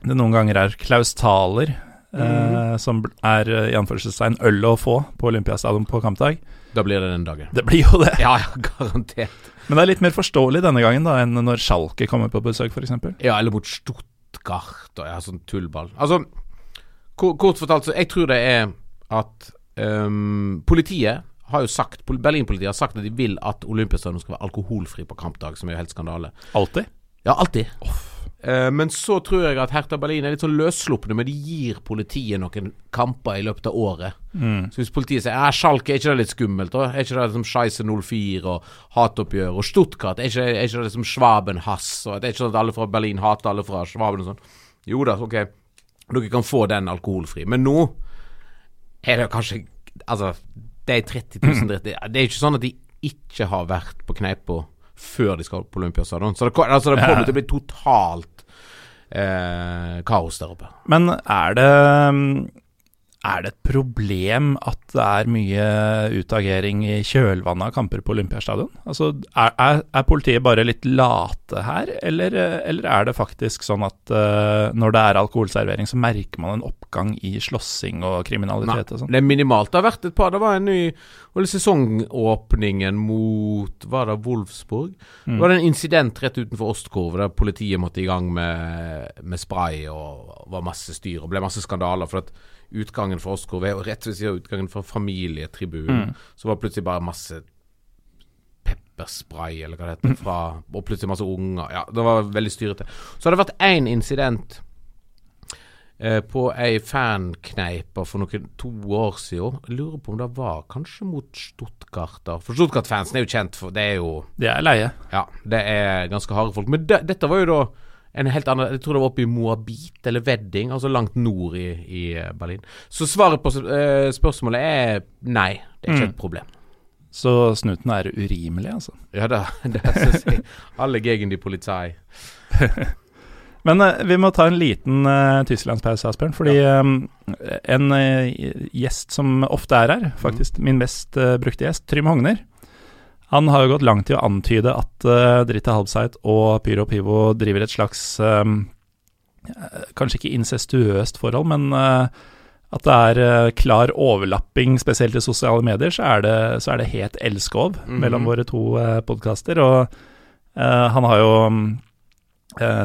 S1: det noen ganger er Klaus Thaler eh, som er eh, i anførselstegn øl å få på Olympiastadion på kampdag.
S2: Da blir det den dagen.
S1: Det blir jo det.
S2: Ja, ja, garantert.
S1: Men det er litt mer forståelig denne gangen da enn når Schalke kommer på besøk, f.eks.
S2: Ja, eller mot Stuttgart og ja, sånn tullball. Altså, kort fortalt, så jeg tror det er at um, politiet har jo sagt pol- Berlin-politiet har sagt at de vil at Olympiastadion skal være alkoholfri på kampdag, som er jo helt skandale.
S1: Alltid.
S2: Ja, alltid. Eh, men så tror jeg at Hertha Berlin er litt sånn løsslupne, men de gir politiet noen kamper i løpet av året.
S1: Mm.
S2: Så hvis politiet sier at Schalke, er ikke det litt skummelt? da? Er ikke det liksom Scheisse 04 og hatoppgjør? Og Stuttgart, er ikke, er ikke det liksom Schwaben-hass? Og Det er ikke sånn at alle fra Berlin hater alle fra Schwaben og sånn? Jo da, ok. Dere kan få den alkoholfri. Men nå er det kanskje Altså, de 30 000 dritt, det er ikke sånn at de ikke har vært på kneipa før de skal på Olympiastadion. Så det, altså, det kommer til å bli totalt eh, kaos der oppe.
S1: Men er det er det et problem at det er mye utagering i kjølvannet av kamper på Olympiastadion? Altså, er, er, er politiet bare litt late her, eller, eller er det faktisk sånn at uh, når det er alkoholservering, så merker man en oppgang i slåssing og kriminalitet og sånn?
S2: Det er minimalt. Det har vært et par Det var en ny sesongåpningen mot Var det Wolfsburg? Mm. Det var en incident rett utenfor Ostkurve der politiet måtte i gang med, med spray og var masse styr og ble masse skandaler. for at utgangen for oss, og rett ved siden av utgangen for familietribunen, mm. så var det plutselig bare masse pepperspray, eller hva det heter, fra, og plutselig masse unger. Ja, det var veldig styrete. Så har det vært én incident eh, på ei fankneipe for noen to år siden. Jeg lurer på om det var kanskje mot Stuttgarter. For Stuttgart-fansen er jo kjent for Det er jo
S1: Det er leie.
S2: Ja, det er ganske harde folk. Men det, dette var jo da en helt annen Jeg tror det var oppe i Moabit eller Wedding, altså langt nord i, i eh, Berlin. Så svaret på uh, spørsmålet er nei, det er ikke mm. et problem.
S1: Så snuten er urimelig, altså?
S2: Ja da, det syns jeg. Alle gegen de politi.
S1: Men uh, vi må ta en liten uh, tysklandspause, Asbjørn. Fordi ja. um, en gjest som ofte er her, faktisk mm. min mest brukte gjest, Trym Hogner, han har jo gått langt i å antyde at uh, Dritte Halbseit og Pyro Pivo driver et slags um, Kanskje ikke incestuøst forhold, men uh, at det er klar overlapping, spesielt i sosiale medier, så er det, så er det het elskov mm -hmm. mellom våre to uh, podkaster. Og han har jo um,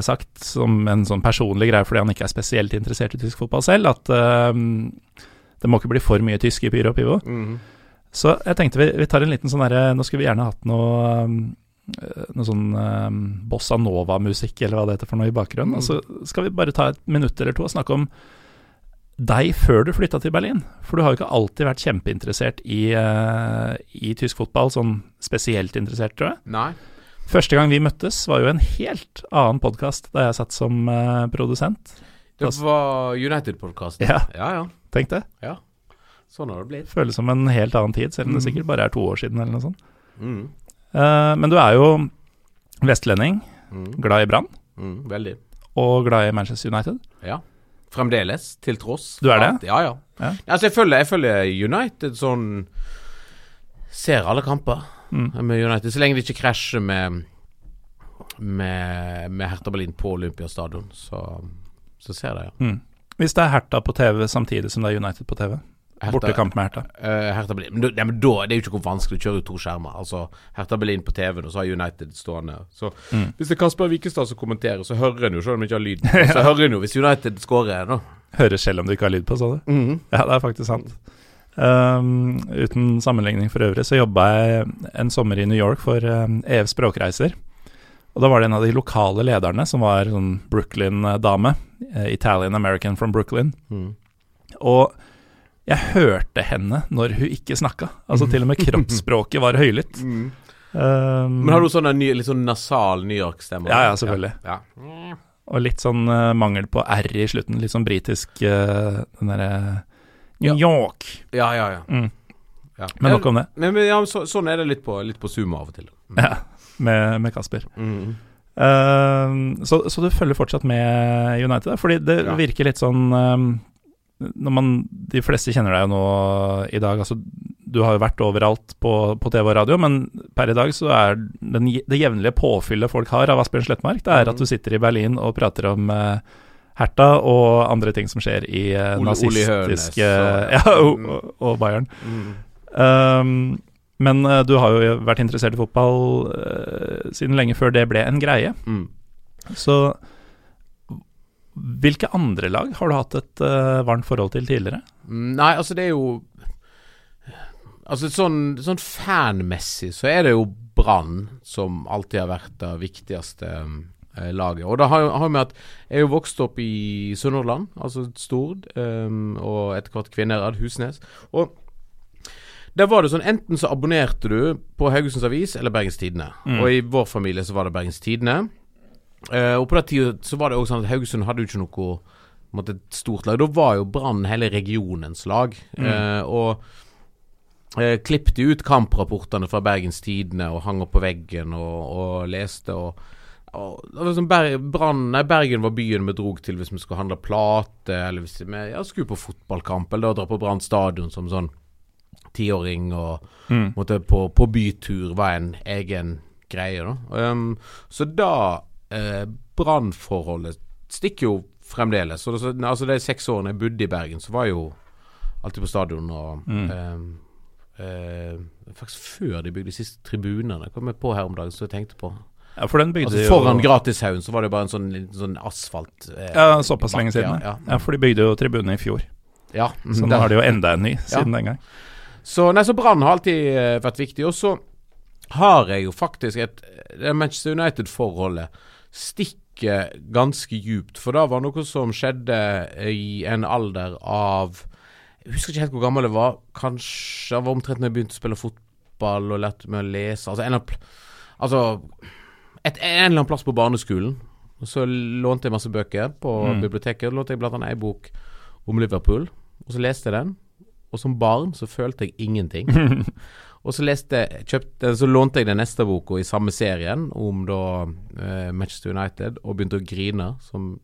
S1: sagt som en sånn personlig greie, fordi han ikke er spesielt interessert i tysk fotball selv, at det må ikke bli for mye tysk i Pyro Pivo. Mm -hmm. Så jeg tenkte vi, vi tar en liten sånn derre Nå skulle vi gjerne hatt noe um, noe sånn um, bossa nova-musikk, eller hva det heter for noe, i bakgrunnen. Mm. Og så skal vi bare ta et minutt eller to og snakke om deg før du flytta til Berlin. For du har jo ikke alltid vært kjempeinteressert i, uh, i tysk fotball, sånn spesielt interessert, tror jeg.
S2: Nei.
S1: Første gang vi møttes, var jo en helt annen podkast da jeg satt som uh, produsent.
S2: Det var United-podkasten?
S1: Ja.
S2: ja, ja.
S1: Tenk det.
S2: Ja. Sånn har det blitt.
S1: Føles som en helt annen tid, selv om det mm. sikkert bare er to år siden eller noe sånt. Mm. Uh, men du er jo vestlending, mm. glad i Brann.
S2: Mm, veldig.
S1: Og glad i Manchester United.
S2: Ja. Fremdeles, til tross.
S1: Du er det?
S2: Ja, ja. ja. Altså, jeg følger, jeg følger, United sånn Ser alle kamper mm. med United, så lenge det ikke krasjer med med, med Hertha Berlin på Olympiastadion, så, så ser jeg det, ja.
S1: Mm. Hvis det er Hertha på TV samtidig som det er United på TV, Bortekamp med Hertha.
S2: Uh, Hertha Berlin. Men, ja, men da, det er jo ikke hvor vanskelig å kjøre ut to skjermer. Altså, Hertha Berlin på TV-en, og så har United stående. Så mm. Hvis det er Kasper Wikestad som kommenterer, så hører en jo, selv om en ikke har lyd. ja. Så hører en jo hvis United skårer. da
S1: Hører selv om du ikke har lyd på, sa du? Mm. Ja, det er faktisk sant. Um, uten sammenligning for øvrig, så jobba jeg en sommer i New York for um, EF Språkreiser. Og da var det en av de lokale lederne som var sånn Brooklyn-dame. Uh, Italian American from Brooklyn. Mm. Og jeg hørte henne når hun ikke snakka. Altså til og med kroppsspråket var høylytt. Mm.
S2: Um, Men har du sånn ny, litt sånn nasal New York-stemme?
S1: Ja, ja, selvfølgelig. Ja. Ja. Og litt sånn uh, mangel på R i slutten. Litt sånn britisk uh, Den derre New York.
S2: Ja, ja, ja. Mm.
S1: Men nok om det.
S2: Men, men ja, så, sånn er det litt på, litt på Zoom av og til.
S1: Mm. Ja, med, med Kasper. Mm. Uh, så, så, du følger fortsatt med United? Fordi det virker litt sånn um, når man, De fleste kjenner deg jo nå i dag. altså Du har jo vært overalt på, på TV og radio, men per i dag så er den, det jevnlige påfyllet folk har av Asbjørn Slettmark, det er at du mm. sitter i Berlin og prater om uh, Herta og andre ting som skjer i uh, nazistiske Ja, og, mm. og, Bayern. Mm. Um, men uh, du har jo vært interessert i fotball uh, siden lenge før det ble en greie. Mm. Så hvilke andre lag har du hatt et uh, varmt forhold til tidligere?
S2: Mm, nei, altså det er jo Altså sånn, sånn fanmessig så er det jo Brann som alltid har vært det viktigste eh, laget. Og da har vi med at jeg er jo vokst opp i Sunnhordland, altså Stord, um, og etter hvert Kvinnherad, Husnes. Og der var det sånn Enten så abonnerte du på Haugesunds Avis eller Bergens Tidende. Mm. Og i vår familie så var det Bergens Tidende. Uh, og på den tida så var det også sånn at Haugesund hadde jo ikke noe måtte, stort lag. Da var jo Brann hele regionens lag. Mm. Uh, og uh, klippte ut kamprapportene fra Bergens Tidende og hang opp på veggen og, og leste. og og det var sånn Ber Brann, nei, Bergen var byen vi drog til hvis vi skulle handle plate, eller hvis vi ja, skulle på fotballkamp, eller da dra på Brann stadion som sånn tiåring, og
S1: Mm.
S2: måtte på, på bytur var en egen greie, da. Um, så da eh, Brann-forholdet stikker jo fremdeles. Så så, altså de seks årene jeg bodde i Bergen, så var jeg jo alltid på stadion og
S1: Mm.
S2: eh, eh, Faktisk før de bygde de siste tribunene. Kom jeg på her om dagen, så jeg tenkte på.
S1: Ja, for den bygde
S2: Altså
S1: jo
S2: Foran Gratishaugen så var det bare en sånn, sånn asfalt eh,
S1: Ja, såpass lenge siden.
S2: Ja,
S1: Ja, for de bygde jo tribunene i fjor.
S2: ja. mhm,
S1: Så nå har de jo enda en ny siden den gang.
S2: Så, nei, så Brann har alltid eh, vært viktig. Og så har jeg jo faktisk et Manchester United-forholdet stikker ganske djupt. For det var noe som skjedde i en alder av Jeg husker ikke helt hvor gammel jeg var. Kanskje jeg var omtrent når jeg begynte å spille fotball og lærte meg å lese. Altså en, eller altså, et, en eller annen plass på barneskolen. Og Så lånte jeg masse bøker på
S1: Mm.
S2: biblioteket. lånte jeg blant annet ei bok om Liverpool. Og så leste jeg den. Og som barn så følte jeg ingenting. Og så leste kjøpte, Så lånte jeg den neste boka i samme serien, om da eh, Manchester United, og begynte å grine som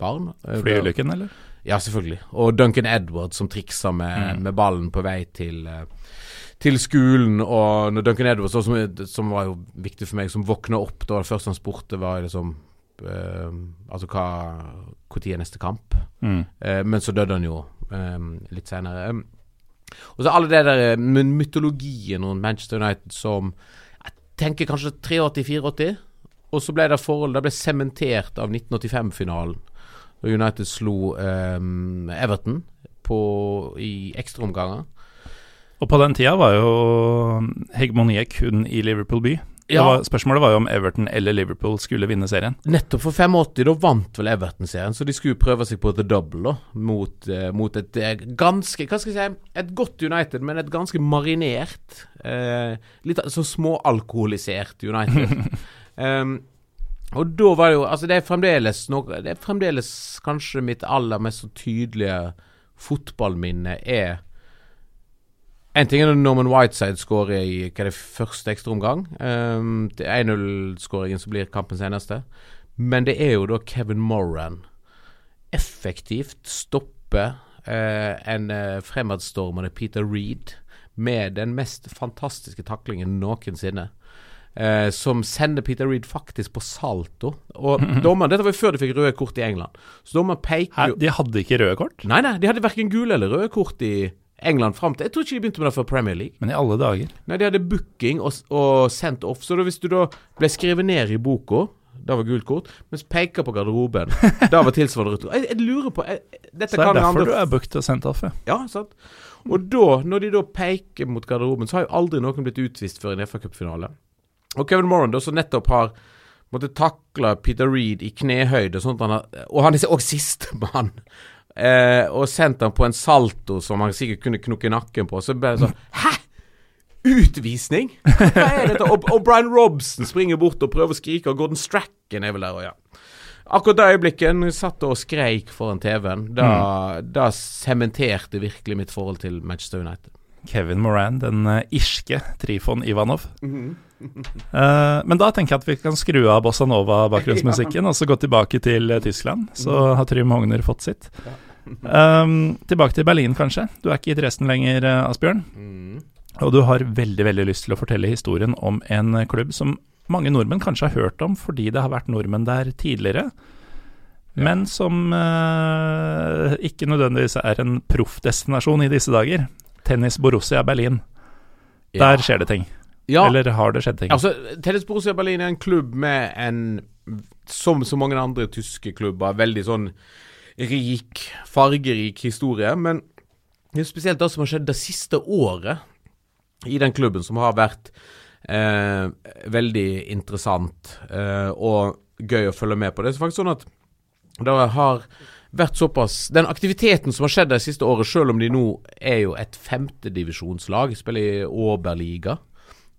S2: barn. Eh,
S1: Flyulykken, eller?
S2: Ja, selvfølgelig. Og Duncan Edwards som triksa med,
S1: Mm.
S2: med ballen på vei til eh, til skolen, og når Duncan Edwards, som, som var jo viktig for meg, som våkna opp da det første han spurte, var liksom eh, Altså hva Når er neste kamp?
S1: Mm.
S2: Eh, men så døde han jo eh, litt senere. Og så alle det der eh, mytologien rundt Manchester United som Jeg tenker kanskje 83-84. Og så ble det forhold Det ble sementert av 1985-finalen. Da United slo um, Everton på, i ekstraomganger.
S1: Og på den tida var jo hegemoniet kun i Liverpool by.
S2: Ja.
S1: var, spørsmålet var jo om Everton eller Liverpool skulle vinne serien.
S2: Nettopp for 85, da vant vel Everton-serien, så de skulle prøve seg på the double, da. Mot, eh, mot et eh, ganske Hva skal jeg si Et godt United, men et ganske marinert eh, Litt så småalkoholisert United. um, og da var det jo Altså, det er fremdeles noe Det er fremdeles kanskje mitt aller mest tydelige fotballminne er en ting er når Norman Whiteside skårer i hva er det, første ekstraomgang. Um, det er 1-0-skåringen som blir kampens eneste. Men det er jo da Kevin Moran effektivt stopper uh, en uh, fremadstormende Peter Reed med den mest fantastiske taklingen noensinne. Uh, som sender Peter Reed faktisk på salto. Og dommeren, Dette var jo før de fikk røde kort i England. Så dommeren peker jo
S1: de hadde ikke røde kort?
S2: Nei, nei, de hadde verken gule eller røde kort i England fram til Jeg tror ikke de begynte med det før Premier League.
S1: Men i alle dager.
S2: Nei, de hadde booking og, og sendt off. Så da, hvis du da ble skrevet ned i boka, da var gult kort, mens peker på garderoben, da var tilsvarende rødt. Jeg, jeg lurer på jeg, Dette
S1: Så det er
S2: kan
S1: derfor
S2: andre
S1: du er booket og sendt off, ja.
S2: Ja, sant. Og da, når de da peker mot garderoben, så har jo aldri noen blitt utvist før en FA-cupfinale. Og Kevin Moran, da, som nettopp har måttet takle Peter Reed i knehøyde, sånn at han har, og han er òg sistemann. Eh, og sendt han på en salto som han sikkert kunne knokke nakken på. Så ble det sånn Hæ?! Utvisning?! Hva er dette? Og, og Brian Robson springer bort og prøver å skrike, og Gordon Stracken er vel der òg, ja. Akkurat det øyeblikket jeg satt og skreik foran TV-en, da, da sementerte virkelig mitt forhold til Manchester United.
S1: Kevin Moran, den eh, irske Trifon Ivanov. Eh, men da tenker jeg at vi kan skru av bossa nova-bakgrunnsmusikken og så gå tilbake til eh, Tyskland. Så har Trym Hogner fått sitt. Um, tilbake til Berlin, kanskje. Du er ikke i Dresden lenger, Asbjørn. Asbjørn. Og du har veldig veldig lyst til å fortelle historien om en eh, klubb som mange nordmenn kanskje har hørt om fordi det har vært nordmenn der tidligere, men som uh, ikke nødvendigvis er en proffdestinasjon i disse dager. Tennis Borussia Berlin. Der skjer det ting.
S2: Ja,
S1: Eller har det skjedd ting?
S2: altså Tennis Borussia Berlin er en klubb med en, som så mange andre tyske klubber, veldig sånn rik, fargerik historie. Men det er spesielt det som har skjedd det siste året i den klubben, som har vært eh, veldig interessant eh, og gøy å følge med på. Det er faktisk sånn at det har vært såpass Den aktiviteten som har skjedd det siste året, selv om de nå er jo et femtedivisjonslag, spiller i Oberliga,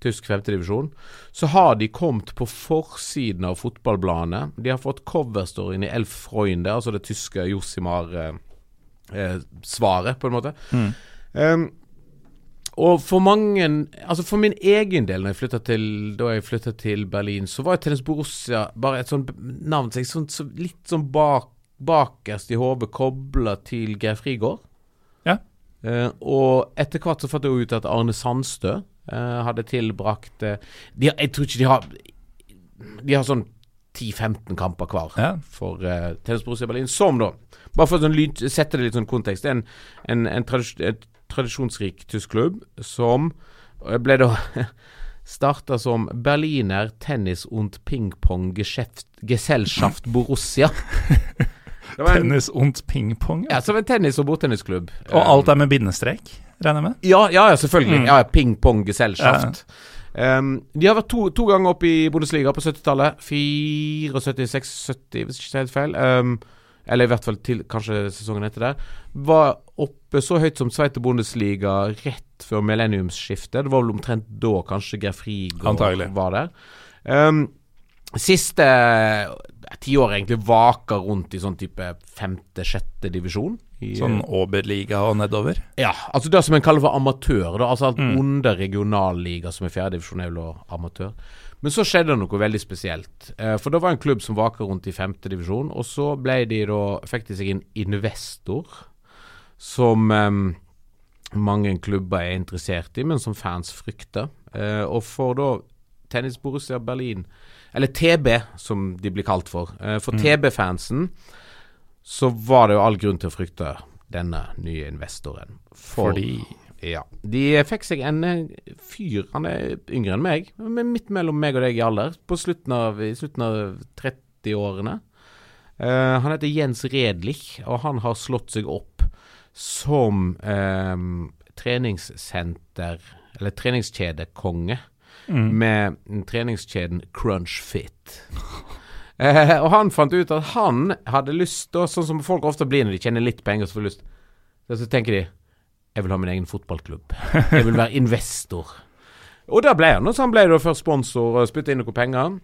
S2: tysk femtedivisjon, så har de kommet på forsiden av fotballbladene. De har fått coverstoryen i Elf Freunde, altså det tyske Josimar-svaret, på en måte.
S1: Mm.
S2: Um, og for mange Altså for min egen del, når jeg flytta til, da jeg flytta til Berlin, så var Tennis Borussia bare et sånt navn seg sånn, så litt sånn bak, bakerst i hodet kobla til Geir Frigård.
S1: Ja.
S2: Eh, og etter hvert så fant jeg ut at Arne Sandstø eh, hadde tilbrakt eh, de, Jeg tror ikke de har De har sånn 10-15 kamper hver
S1: Ja.
S2: for uh, Tennis Borussia Berlin. Som da, bare for å sånn lyd, sette det litt sånn kontekst, det er en, en, en tradis et tradisjonsrik tysk klubb som eh, ble da starta som Berliner Tennis- und Ping-Pong Gesellschaft Borussia. En,
S1: Tennis und pingpong.
S2: ja, som en tennis- og bordtennisklubb.
S1: Og alt er med bindestrek, regner jeg med?
S2: Ja, ja, ja selvfølgelig.
S1: Mm.
S2: Ja, Ping-pong Gesellschaft. Um, de har vært to, to ganger oppe i Bundesliga på 70-tallet. 74-76-70, hvis ikke det er helt feil. Um, eller i hvert fall til kanskje sesongen etter der. Var oppe så høyt som Sveite Bundesliga rett før millenniumsskiftet. Det var vel omtrent da kanskje Geir Frigård var der. Um, siste tiåret tiår egentlig vaker rundt i sånn type femte-sjette divisjon. I,
S1: Sånn Oberliga og nedover.
S2: ja, altså det som en kaller for amatør. Da, altså alt
S1: Mm.
S2: under regionalliga, som er fjerdedivisjon, er vel amatør. Men så skjedde det noe veldig spesielt. Eh, for det var en klubb som vaka rundt i femtedivisjon, og så ble de da, fikk de seg en investor som um, mange klubber er interessert i, men som fans frykter. Uh, og for da Tennis Borussia Berlin, eller TB som de blir kalt for, Uh, for
S1: Mm.
S2: TB-fansen så var det jo all grunn til å frykte denne nye investoren. For,
S1: Fordi
S2: Ja. De fikk seg en eh, fyr, han er yngre enn meg, men midt mellom meg og deg i alder, på slutten av, i slutten av 30-årene. Uh, han heter Jens Redlich, og han har slått seg opp som eh, treningssenter, eller treningskjedekonge,
S1: mm.
S2: med treningskjeden Crunch Fit. Eh, og han fant ut at han hadde lyst, da, sånn som folk ofte blir når de tjener litt penger, så får lyst Så tenker de jeg vil ha min egen fotballklubb. Jeg vil være investor. Og da ble han. og Så han ble da først sponsor og spytta inn noen penger.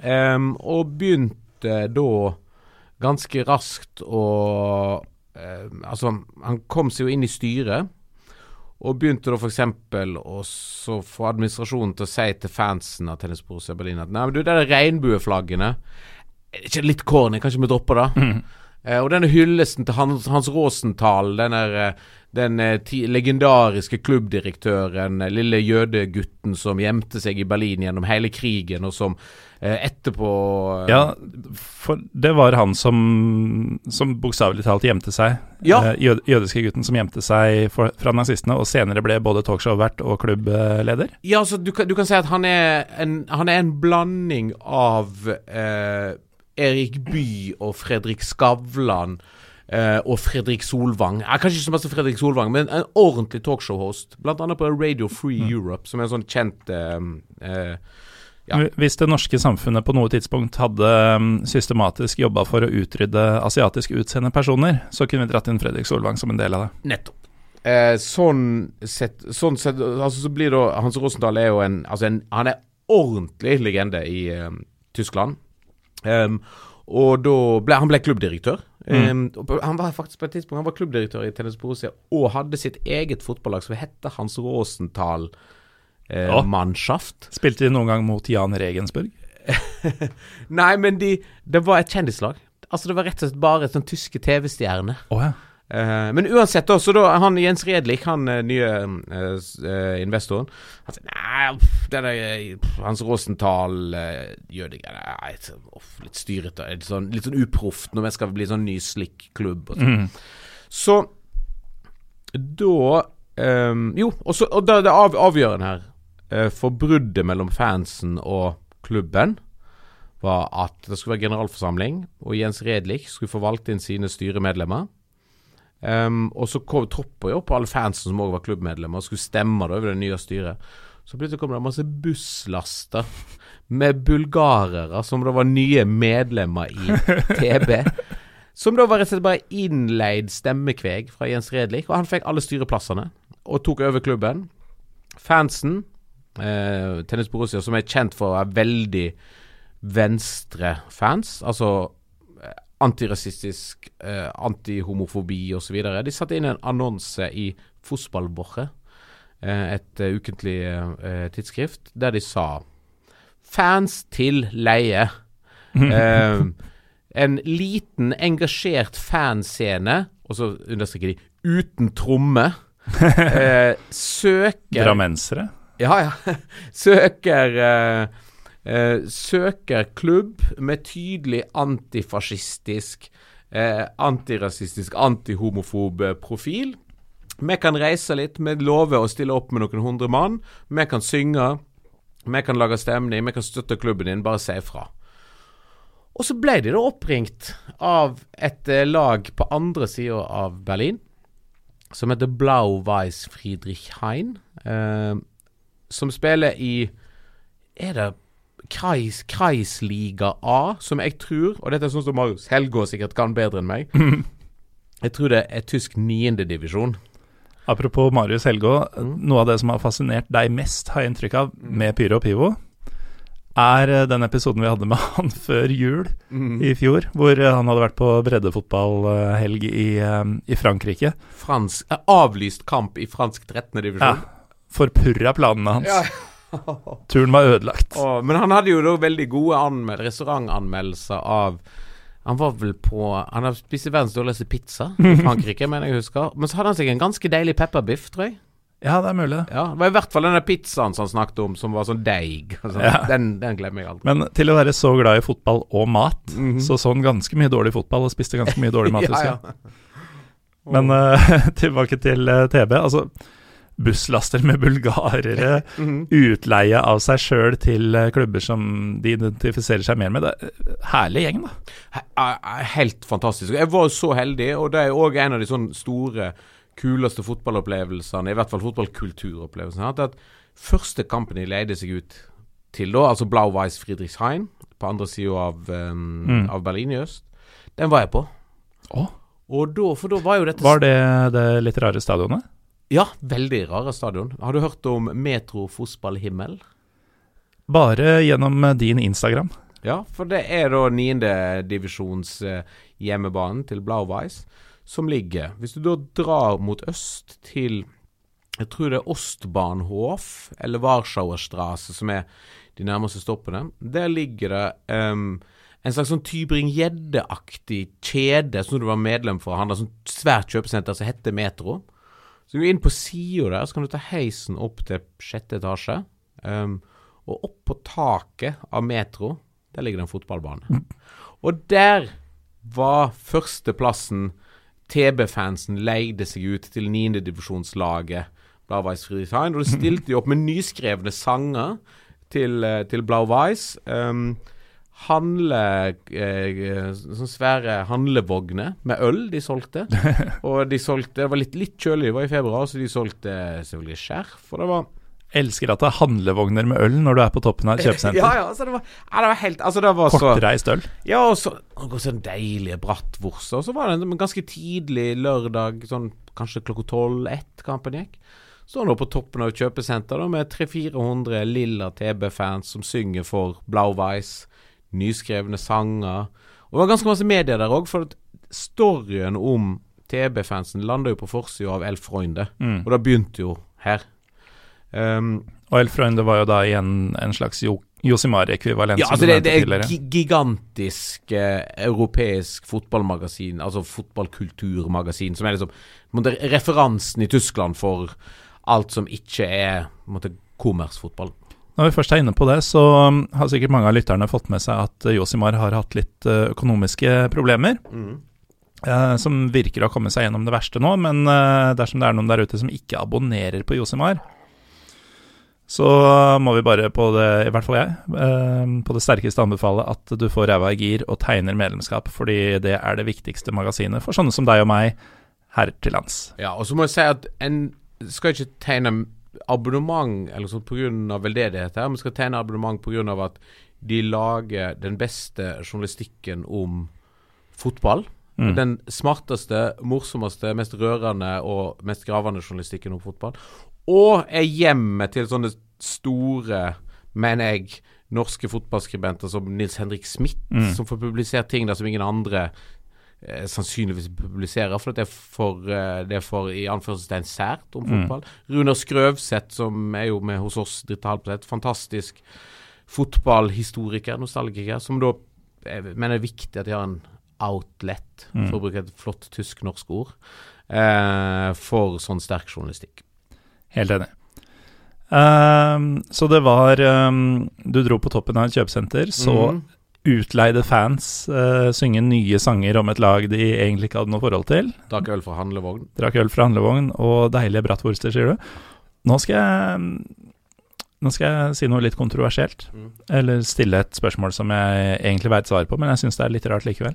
S2: Um, og begynte da ganske raskt å um, Altså, han kom seg jo inn i styret. Og begynte da f.eks. å få administrasjonen til å si til fansen av Tennis Borussia Berlin at Nei, men du, det er regnbueflaggene ikke litt corny? Kanskje vi dropper det?
S1: Mm.
S2: Eh, og denne hyllesten til Hans, Hans Rosenthal, denne, eh, den eh, ti, legendariske klubbdirektøren, eh, lille jødegutten som gjemte seg i Berlin gjennom hele krigen, og som eh, etterpå eh,
S1: Ja, for det var han som, som bokstavelig talt gjemte seg.
S2: Ja.
S1: Eh, jød, jødiske gutten som gjemte seg for, fra nazistene, og senere ble både talkshow-vert og klubbleder.
S2: Ja, altså du kan, du kan si at han er en, han er en blanding av eh, Erik Bye og Fredrik Skavlan Uh, og Fredrik Solvang. Ja, kanskje ikke så masse Fredrik Solvang, men en ordentlig talkshow-host. Blant annet på Radio Free Europe, som er en sånn kjent uh, eh, Ja.
S1: Hvis det norske samfunnet på noe tidspunkt hadde um, systematisk jobba for å utrydde asiatisk utseende personer, så kunne vi dratt inn Fredrik Solvang som en del av det.
S2: Nettopp. Eh, sånn sett, sånn sett altså så blir da Hans Rosenthal er jo en, altså en Han er ordentlig legende i eh, Tyskland. Um, og da ble han ble klubbdirektør. Mm. Um, han var faktisk på et tidspunkt Han var klubbdirektør i Tennis Borussia og hadde sitt eget fotballag som hette Hans Rosenthal eh,
S1: Ja.
S2: Mannschaft.
S1: Spilte de noen gang mot Jan Regensburg?
S2: Nei, men de, det var et kjendislag. Altså Det var rett og slett bare sånn tyske TV-stjerner.
S1: Oh, ja.
S2: Eh, men uansett, da, så da han Jens Redlich, han eh, nye eh, eh, investoren Han sier nei, det der eh, Hans Rosenthal uh, gjør det nei, så, litt styrete. Litt sånn, litt sånn uproft når vi skal bli sånn ny slik klubb. Og sånn.
S1: Mm.
S2: Så da um, Jo, og, så, og da, det av, avgjørende her for bruddet mellom fansen og klubben var at det skulle være generalforsamling, og Jens Redlich skulle få valgt inn sine styremedlemmer. Um, og så kom, troppa jo opp alle fansen som òg var klubbmedlemmer, og skulle stemme da over det nye styret. Så plutselig kom det masse busslaster med bulgarere som da var nye medlemmer i TB. Som da var rett og slett bare innleid stemmekveg fra Jens Redlich, og han fikk alle styreplassene og tok over klubben. Fansen, eh, Tennis Borussia, som er kjent for å være veldig venstre-fans, altså eh, antirasistisk, eh, antihomofobi osv., de satte inn en annonse i Fotballwoche eh, et uh, ukentlig eh, tidsskrift, der de sa Fans til leie. eh, en liten, engasjert fanscene, og så understreker de uten tromme, søker
S1: Drammensere?
S2: Ja, ja. Søker Søker klubb med tydelig antifascistisk eh, antirasistisk, antihomofob profil. Vi kan reise litt, vi lover å stille opp med noen hundre mann. Vi kan synge, vi kan lage stemning, vi kan støtte klubben din. Bare si ifra. Og så ble de da oppringt av et eh, lag på andre sida av Berlin, som heter Blau Weiss Friedrich Hein, eh, som spiller i Er det Kreis, Kreisliga A, som jeg tror Og dette er sånn som Marius Helgå sikkert kan bedre enn meg. Jeg tror det er tysk niendedivisjon.
S1: Apropos Marius Helgå, mm. noe av det som har fascinert deg mest, har jeg inntrykk av, mm. med Pyro og Pivo, er eh, den episoden vi hadde med han før jul mm. i fjor, hvor eh, han hadde vært på breddefotballhelg i, eh, i Frankrike.
S2: Fransk, avlyst kamp i fransk 13. divisjon. Ja,
S1: forpurra planene hans. Ja. Turen var ødelagt.
S2: Oh, men han hadde jo da veldig gode restaurantanmeldelser av han var vel på Han har spist verdens dårligste pizza i Frankrike, mener jeg husker. Men så hadde han seg en ganske deilig pepperbiff, tror jeg.
S1: Ja, det er mulig, det.
S2: Ja, det var i hvert fall denne pizzaen som han snakket om, som var sånn deig. Altså, ja. den, den, glemmer jeg aldri.
S1: Men til å være så glad i fotball og mat, mm -hmm. så så han ganske mye dårlig fotball og spiste ganske mye dårlig mat. ja, ja. Men uh, tilbake til uh, TB. Altså, busslaster med bulgarere, mm. utleie av seg sjøl til eh, klubber som de identifiserer seg mer med. Det er herlig gjeng, da.
S2: Helt fantastisk. Jeg var så heldig, og det er òg en av de sånne store, kuleste fotballopplevelsene, i hvert fall fotballkulturopplevelsene, at første kampen de leide seg ut til da, altså Blau-Weiss Friedrichshain, på andre sida av, um, mm. av Berlin i øst, den var jeg på.
S1: Oh.
S2: Og da, for da var jo dette
S1: Var det det litt rare stadionet?
S2: Ja, veldig rare stadion. Har du hørt om Metro Fotballhimmel?
S1: Bare gjennom eh, din Instagram.
S2: Ja, for det er da niendedivisjons eh, hjemmebanen til Blauweis som ligger Hvis du da drar mot øst til jeg tror det er Ostbahnhof eller Warschauerstrasse som er de nærmeste stoppene. Der ligger det um, en slags sånn Tybring-Gjedde-aktig kjede som du var medlem for. Han har sånn svært kjøpesenter som heter Metro. Så du går inn på sida der, så kan du ta heisen opp til sjette etasje. Um, og opp på taket av Metro, der ligger det en fotballbane. Og der var førsteplassen TB-fansen leide seg ut til niendedivisjonslaget Blau-Weiß Friedrichshain. Og de stilte jo opp med nyskrevne sanger til, eh, til Blau-Weiß. Um, handle eh, Sånne svære handlevogner med øl de solgte. og de solgte Det var litt, litt kjølig, det var i februar, så de solgte selvfølgelig skjerf. Og det var
S1: Elsker at det er handlevogner med øl når du er på toppen av et kjøpesenter.
S2: ja, ja, altså det var, ja, det var helt altså det var
S1: Kortreist øl.
S2: Ja, og så og sånn deilige bratwurster. Og så var det en ganske tidlig lørdag, sånn kanskje klokka tolv-ett kampen gikk. Står nå på toppen av et kjøpesenter da, med 300-400 lilla TB-fans som synger for Blau-Weiss nyskrevne sanger. Og det var ganske masse medier der òg, for storyen om TB-fansen landa jo på forsida av El Freunde, mm. og da begynte jo her.
S1: Um, og El Freunde var jo da igjen en slags jo Josimar-ekvivalent.
S2: Ja, altså det, det er gigantisk eh, europeisk fotballmagasin, altså fotballkulturmagasin, som er liksom måtte, referansen i Tyskland for alt som ikke er måtte, kommersfotball.
S1: Når vi først er inne på det, så um, har sikkert mange av lytterne fått med seg at uh, Josimar har hatt litt uh, økonomiske problemer. Mm. Eh, som virker å ha kommet seg gjennom det verste nå, men dersom det er noen der ute som ikke abonnerer på Josimar, så må vi bare på det, i hvert fall jeg, på det sterkeste anbefale at du får ræva i gir og tegner medlemskap, fordi det er det viktigste magasinet for sånne som deg og meg her til lands.
S2: Ja, og så må jeg si at en skal ikke tegne abonnement eller sånn pga. veldedighet her. Vi skal tegne abonnement pga. at de lager den beste journalistikken om fotball. Mm. Den smarteste, morsomste, mest rørende og mest gravende journalistikken om fotball. Og er hjemmet til sånne store, mener jeg, norske fotballskribenter som Nils Henrik Smith, mm. som får publisert ting der som ingen andre sannsynligvis publiserer, for det er for, eh, det er for i anførselstegn sært om fotball. Runar Skrøvseth, som er jo med hos oss dritt halvt på fantastisk fotballhistoriker, nostalgiker, som da mener det er viktig at de har en outlet, for å bruke et flott tysk-norsk ord, eh, for sånn sterk journalistikk.
S1: Helt enig. Um, så det var um, Du dro på toppen av et kjøpesenter, så
S2: Mhm.
S1: Utleide fans uh, synge nye sanger om et lag de egentlig ikke hadde noe forhold til.
S2: Drakk øl fra handlevogn.
S1: Drakk øl fra handlevogn og deilige bratwurster, sier du. Nå skal jeg Nå skal jeg si noe litt kontroversielt.
S2: Mm.
S1: Eller stille et spørsmål som jeg egentlig veit svaret på, men jeg syns det er litt rart likevel.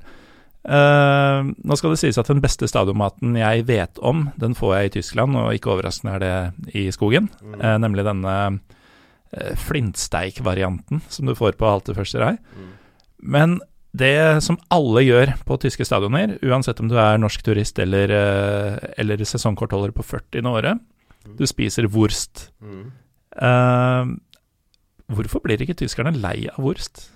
S1: Uh, nå skal det sies at den beste stadionmaten jeg vet om, den får jeg i Tyskland, og ikke overraskende er det i skogen.
S2: Mm.
S1: Uh, nemlig denne uh, flintsteik-varianten som du får på Halte første rei.
S2: Mm.
S1: Men det som alle gjør på tyske stadioner, uansett om du er norsk turist eller, eh, eller sesongkortholder på 40 året, du spiser wurst.
S2: Mm.
S1: Uh, hvorfor blir ikke tyskerne lei av wurst?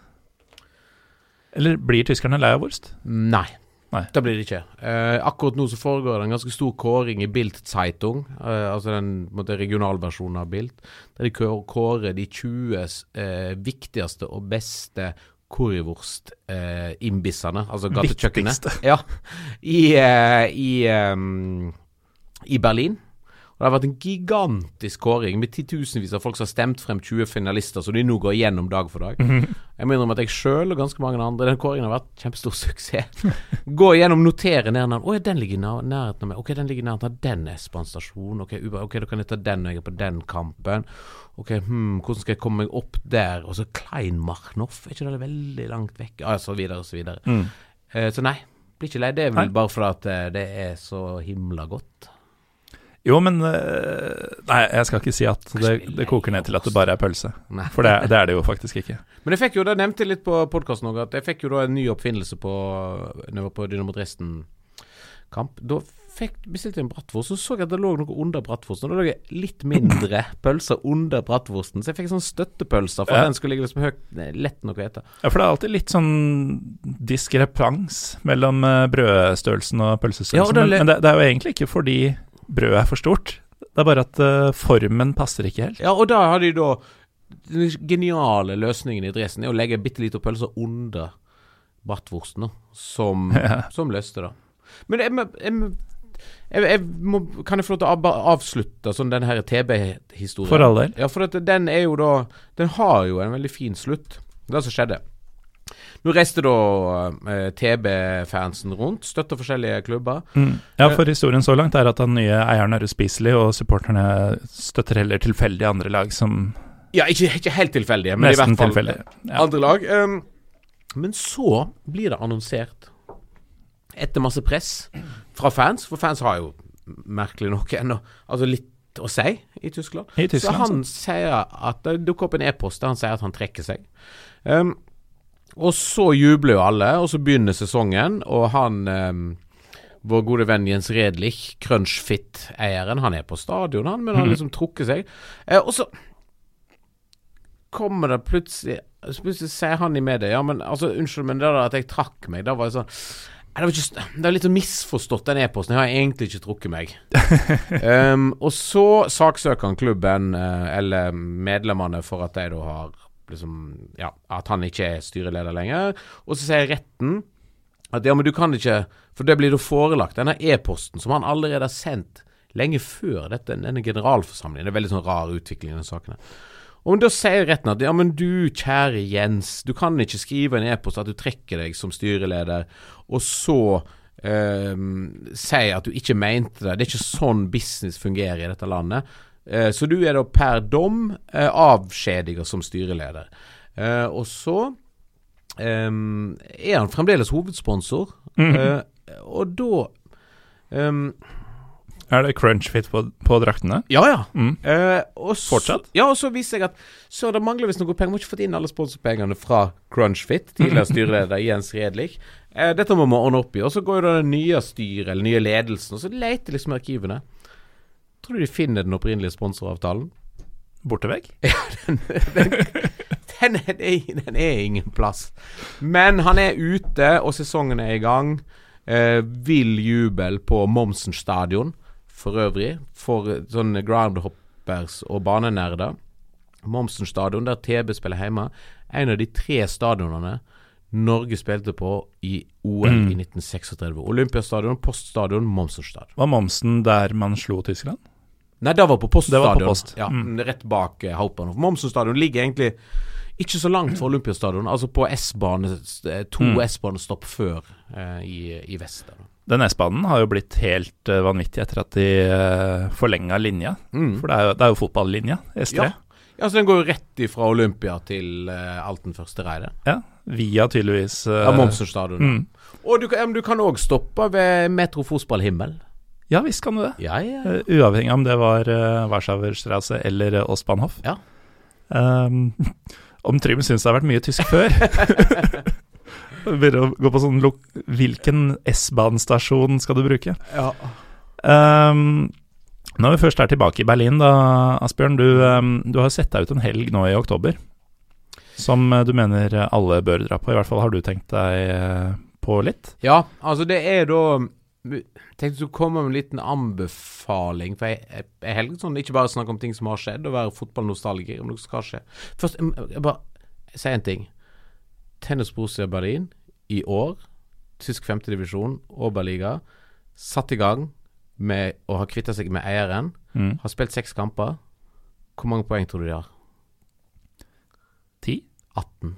S1: Eller blir tyskerne lei av wurst?
S2: Nei.
S1: Nei.
S2: Det blir det ikke. Uh, akkurat nå så foregår det en ganske stor kåring i Bild Zeitung, uh, altså den måte, regionalversjonen av Bild, der de kårer de 20 uh, viktigste og beste currywurst-imbissene, altså gatekjøkkenet. Ja, i, eh, i, ehm, i Berlin. Og Det har vært en gigantisk kåring med titusenvis av folk som har stemt frem 20 finalister, som de nå går igjennom dag for dag. Jeg må innrømme at jeg sjøl og ganske mange andre Den kåringen har vært kjempestor suksess. Gå igjennom, notere ned navn. Å ja, den ligger i nærheten av meg. Ok, den ligger i nærheten av den S-banestasjonen. Ok, uba- ok, da kan jeg ta den når jeg er på den kampen. Ok, hmm, hvordan skal jeg komme meg opp der? Og så Kleinmarnoff, er ikke det veldig langt vekk? Ja, så videre og så videre.
S1: Mm.
S2: Uh, så nei, blir ikke lei. Det er
S1: Nei.
S2: vel bare fordi eh, det er så himla godt.
S1: Jo, men eh, Nei, jeg skal ikke si at det, det koker ned til at det bare er pølse.
S2: Nei.
S1: For det, det er det jo faktisk ikke.
S2: Men jeg fikk jo, det nevnte jeg litt på podkasten òg, at jeg fikk jo da en ny oppfinnelse på Når jeg var på Dynamo Dresden-kamp. Da fikk, bestilte jeg en bratwurst, så så jeg at det lå noe under bratwursten. Og da lå det litt mindre pølser under bratwursten, så jeg fikk sånn støttepølser for
S1: Ja.
S2: at den skulle ligge liksom høyt, lett nok å ete.
S1: Ja, for det er alltid litt sånn diskrepans mellom eh, brødstørrelsen og pølsestørrelsen.
S2: Ja, og det
S1: men men det, det er jo egentlig ikke fordi brødet er for stort. Det er bare at uh, formen passer ikke helt.
S2: Ja, og da har de da Den geniale løsningen i Dresden er å legge bitte lite pølser under bratwursten, som,
S1: Ja.
S2: som løste det. Men jeg, jeg, jeg, jeg må, kan jeg få lov til å avslutte sånn den her TB-historien?
S1: For all del.
S2: Ja, for at den er jo da Den har jo en veldig fin slutt. Det er det som skjedde. Nå reiste da eh, TB-fansen rundt, støtter forskjellige klubber.
S1: Mm. Ja, for historien så langt er at den nye eieren er uspiselig, og supporterne støtter heller tilfeldige andre lag som
S2: Ja, ikke, ikke helt tilfeldige, men i hvert fall.
S1: Ja.
S2: andre lag. Um, men så blir det annonsert, etter masse press fra fans, for fans har jo merkelig nok ennå altså litt å si i Tyskland.
S1: I
S2: så
S1: han
S2: han sier at det dukker opp en e-post der han sier at han trekker seg. Um, og så jubler jo alle, og så begynner sesongen, og han eh, vår gode venn Jens Redlich, Crunchfit-eieren, han er på stadion, han, men han har liksom trukket seg. Eh, og så kommer det plutselig så Plutselig sier han i media Ja, men altså, unnskyld, men det der at jeg trakk meg, da var jeg sånn det var ikke Det var litt sånn misforstått, den e-posten. Jeg har egentlig ikke trukket meg. um, og så saksøker han klubben, eh, eller medlemmene, for at de da har liksom Ja, at han ikke er styreleder lenger. Og så sier retten at ja, men du kan ikke For det blir da forelagt denne e-posten som han allerede har sendt lenge før dette, denne generalforsamlingen. Det er veldig sånn rar utvikling i denne saken. Og da sier retten at ja, men du kjære Jens, du kan ikke skrive en e-post at du trekker deg som styreleder, og så eh, si at du ikke mente det. Det er ikke sånn business fungerer i dette landet. Eh, så du er da per dom uh, avskjediget som styreleder. Eh, og så ehm, er han fremdeles hovedsponsor,
S1: Mhm.
S2: eh, og da ehm,
S1: Er det crunchfit på, på draktene?
S2: Ja, ja.
S1: Mm.
S2: Eh, og så,
S1: Fortsatt?
S2: Ja, og så viser jeg at så det mangler visst noe penger. Må ikke fått inn alle sponsorpengene fra Crunchfit, tidligere styreleder Jens Redlich. Eh, dette må vi ordne opp i. Og så går jo det nye styret, eller nye ledelsen, og så leter liksom arkivene. Tror du de finner den opprinnelige sponsoravtalen?
S1: Bortevegg?
S2: Den, den, er, den er ingen plass. Men han er ute, og sesongen er i gang. Eh, vill jubel på Momsen stadion for øvrig, for eh, sånne groundhoppers og banenerder. Momsen stadion, der TB spiller hjemme. En av de tre stadionene Norge spilte på i OL
S1: Mm.
S2: i 1936. Olympiastadion, Poststadion, Momsen stadion.
S1: Var Momsen der man slo Tyskland?
S2: Nei, det var på
S1: Poststadion. Var på. Post.
S2: Ja,
S1: Mm.
S2: Rett bak uh, Haupan. Momsen stadion ligger egentlig ikke så langt fra Olympiastadion. Altså på S-bane, eh, to
S1: Mm.
S2: S-banestopp før uh, i, i vest. Da.
S1: Den S-banen har jo blitt helt uh, vanvittig etter at de uh, forlenga linja.
S2: Mm.
S1: For det er jo, det er jo fotballinja, S3.
S2: Ja. Ja, så Den går jo rett ifra Olympia til uh, Alten første reide.
S1: Via tydeligvis uh,
S2: Ja, Momsen stadion.
S1: mm.
S2: Og du kan, ja, du kan òg stoppe ved Metro Fotball Himmel.
S1: Ja visst kan du det.
S2: Ja, ja.
S1: Eh, uavhengig av om det var uh, Warschauerstrasse eller uh, Ostbahnhof.
S2: Ja.
S1: Um, om Trym syns det har vært mye tysk før Begynner å gå på sånn Hvilken S-banestasjon skal du bruke?
S2: ja.
S1: Um, når vi først er tilbake i Berlin, da, Asbjørn. Du, um, du har sett deg ut en helg nå i oktober som uh, du mener alle bør dra på. I hvert fall har du tenkt deg uh, på litt.
S2: Ja, altså det er da tenkte du skulle komme med en liten anbefaling. For jeg, jeg, jeg helger sånn ikke bare snakke om ting som har skjedd, og være fotballnostalgiker, om noe skal skje. Først, jeg, jeg bare si en ting. Tennis Borussia Berlin i år, tysk femtedivisjon, Oberliga, satt i gang med å ha kvitta seg med eieren.
S1: Mm.
S2: Har spilt seks kamper. Hvor mange poeng tror du de har?
S1: 10?
S2: 18.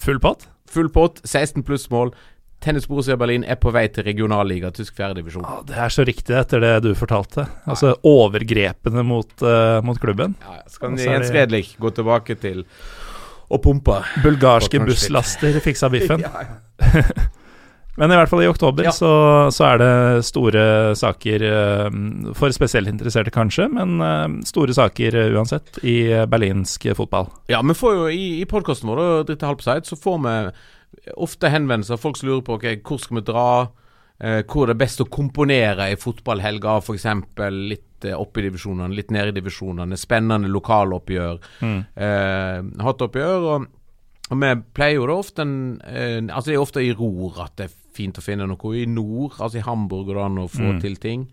S1: Full pott?
S2: Full pott, 16 pluss mål. Tennis Borussia Berlin er på vei til regionalliga, tysk fjerdedivisjon.
S1: Ja, det er så riktig etter det du fortalte. Altså overgrepene mot, uh, mot klubben.
S2: Ja, ja. Så kan
S1: Og så er
S2: Jens
S1: Vedlik
S2: Redlich gå tilbake til å pumpe.
S1: Bulgarske busslaster fiksa biffen.
S2: Ja, ja.
S1: Men i hvert fall i oktober
S2: Ja.
S1: så, så er det store saker, eh, for spesielt interesserte kanskje, men eh, store saker uansett, i berlinsk fotball.
S2: ja, vi får jo i, i podkasten vår, Dritte Halbseid, så får vi ofte henvendelser. Folk som lurer på okay, hvor skal vi dra, eh, hvor det er best å komponere i fotballhelga, f.eks. litt eh, opp i divisjonene, litt ned i divisjonene. Spennende lokaloppgjør.
S1: Mm.
S2: eh, hattoppgjør. Og, og vi pleier jo da ofte en, eh, Altså det er ofte i ror at det er fint å finne noe. I nord, altså i Hamburg, går det an å få
S1: Mm.
S2: til ting.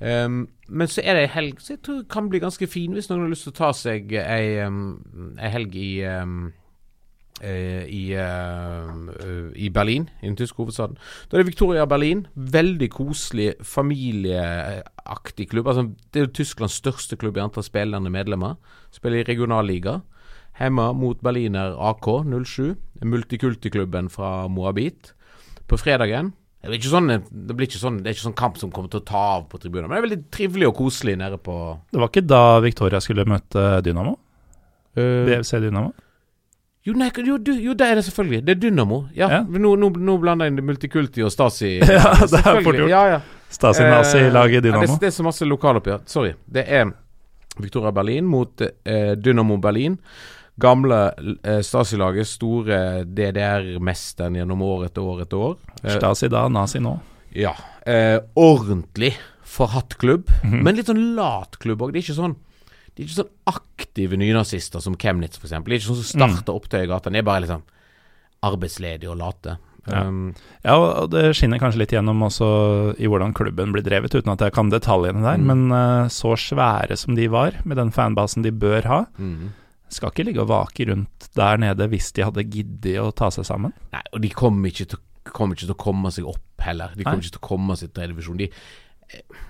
S2: Um, men så er det ei helg som jeg tror det kan bli ganske fin, hvis noen har lyst til å ta seg ei, um, ei helg i um, eh, i, um, eh, I Berlin, i den tyske hovedstaden. Da er det Victoria Berlin. Veldig koselig, familieaktig klubb. Altså, det er jo Tysklands største klubb i antall spillende medlemmer. Spiller i regionalliga. Hjemme mot Berliner AK 07, multikultiklubben fra Moabit. På fredagen det sånn, det sånn Det er ikke sånn kamp som kommer til å ta av på tribunen, men det er veldig trivelig og koselig nede på
S1: Det var ikke da Victoria skulle møte Dynamo?
S2: uh,
S1: BFC Dynamo?
S2: Jo, nei, jo, du, jo, det er det selvfølgelig. Det er Dynamo. Ja,
S1: Ja.
S2: Nå, nå, nå blander jeg inn Multikulti og Stasi.
S1: Ja, det er fort gjort.
S2: Ja, ja.
S1: Stasi-nazi-laget
S2: Eh,
S1: Dynamo.
S2: det, det er så masse lokaloppgjør. Sorry. Det er Victoria Berlin mot eh, Dynamo Berlin. Gamle eh, Stasi-laget, store DDR-mesteren gjennom år etter år etter år. Eh,
S1: Stasi da, nazi nå.
S2: ja. Eh, ordentlig forhatt klubb,
S1: Mhm.
S2: men litt sånn lat klubb òg. Det er ikke sånn De er ikke sånn aktive nynazister som Chemnitz, f.eks. De er ikke sånn som starter opptøy i gata. De er bare liksom arbeidsledige og late.
S1: Ja.
S2: Um,
S1: Ja, og det skinner kanskje litt gjennom også i hvordan klubben blir drevet, uten at jeg kan detaljene der.
S2: Mm.
S1: Men uh, så svære som de var, med den fanbasen de bør ha,
S2: mm.
S1: skal ikke ligge og vake rundt der nede hvis de hadde giddet å ta seg sammen.
S2: Nei, og de kommer ikke til, kommer ikke til å komme seg opp heller. De kommer
S1: Nei.
S2: ikke til å komme seg til divisjon. De,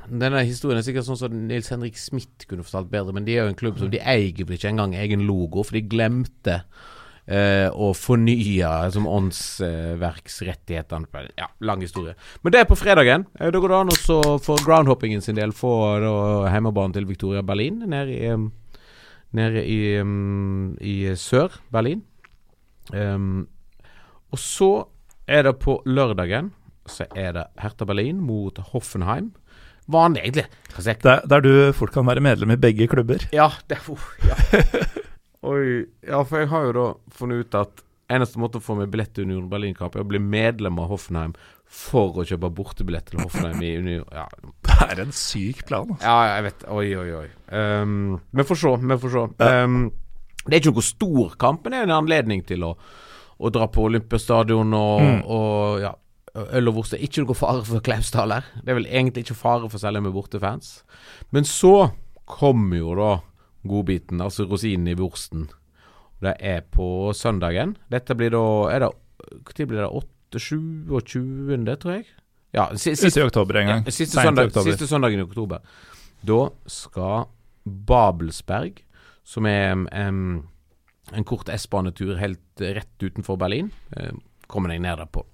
S2: denne historien er sikkert sånn som Nils Henrik Smith kunne fortalt bedre, men de er jo en klubb som de eier vel ikke engang egen logo, for de glemte eh, å fornye som åndsverksrettighetene. ja, lang historie. Men det er på fredagen. Eh, da går det an å for groundhoppingen sin del få hjemmebanen til Victoria Berlin nede i, ned i, em, i Sør-Berlin. Um, og så er det på lørdagen Så er det Hertha Berlin mot Hoffenheim. Vanlig, egentlig.
S1: Der, der du fort kan være medlem i begge klubber.
S2: Ja, det uff, ja. Oi. Ja, for jeg har jo da funnet ut at eneste måte å få meg billett til Union Berlin-kamp, er å bli medlem av Hoffenheim for å kjøpe bortebillett til Hoffenheim i Union. Ja,
S1: Det er en syk plan. Altså.
S2: ja jeg vet. Oi, oi, oi. Um, vi får se, vi får se. Um, det er ikke noe stor kamp, men det er en anledning til å, å dra på Olympiastadion og,
S1: Mm.
S2: og ja, øl og Worcester. Ikke noe fare for Klausdal her. Det er vel egentlig ikke fare for særlig med bortefans. Men så kommer jo da godbiten, altså rosinen i vorsten. Det er på søndagen. Dette blir da er det, Når blir det? 8.27., tror jeg? Ja,
S1: siste, i oktober en gang.
S2: Ja, siste, søndag, siste søndagen i oktober. Da skal Babelsberg, som er um, en kort S-banetur helt rett utenfor Berlin, kommer deg ned der på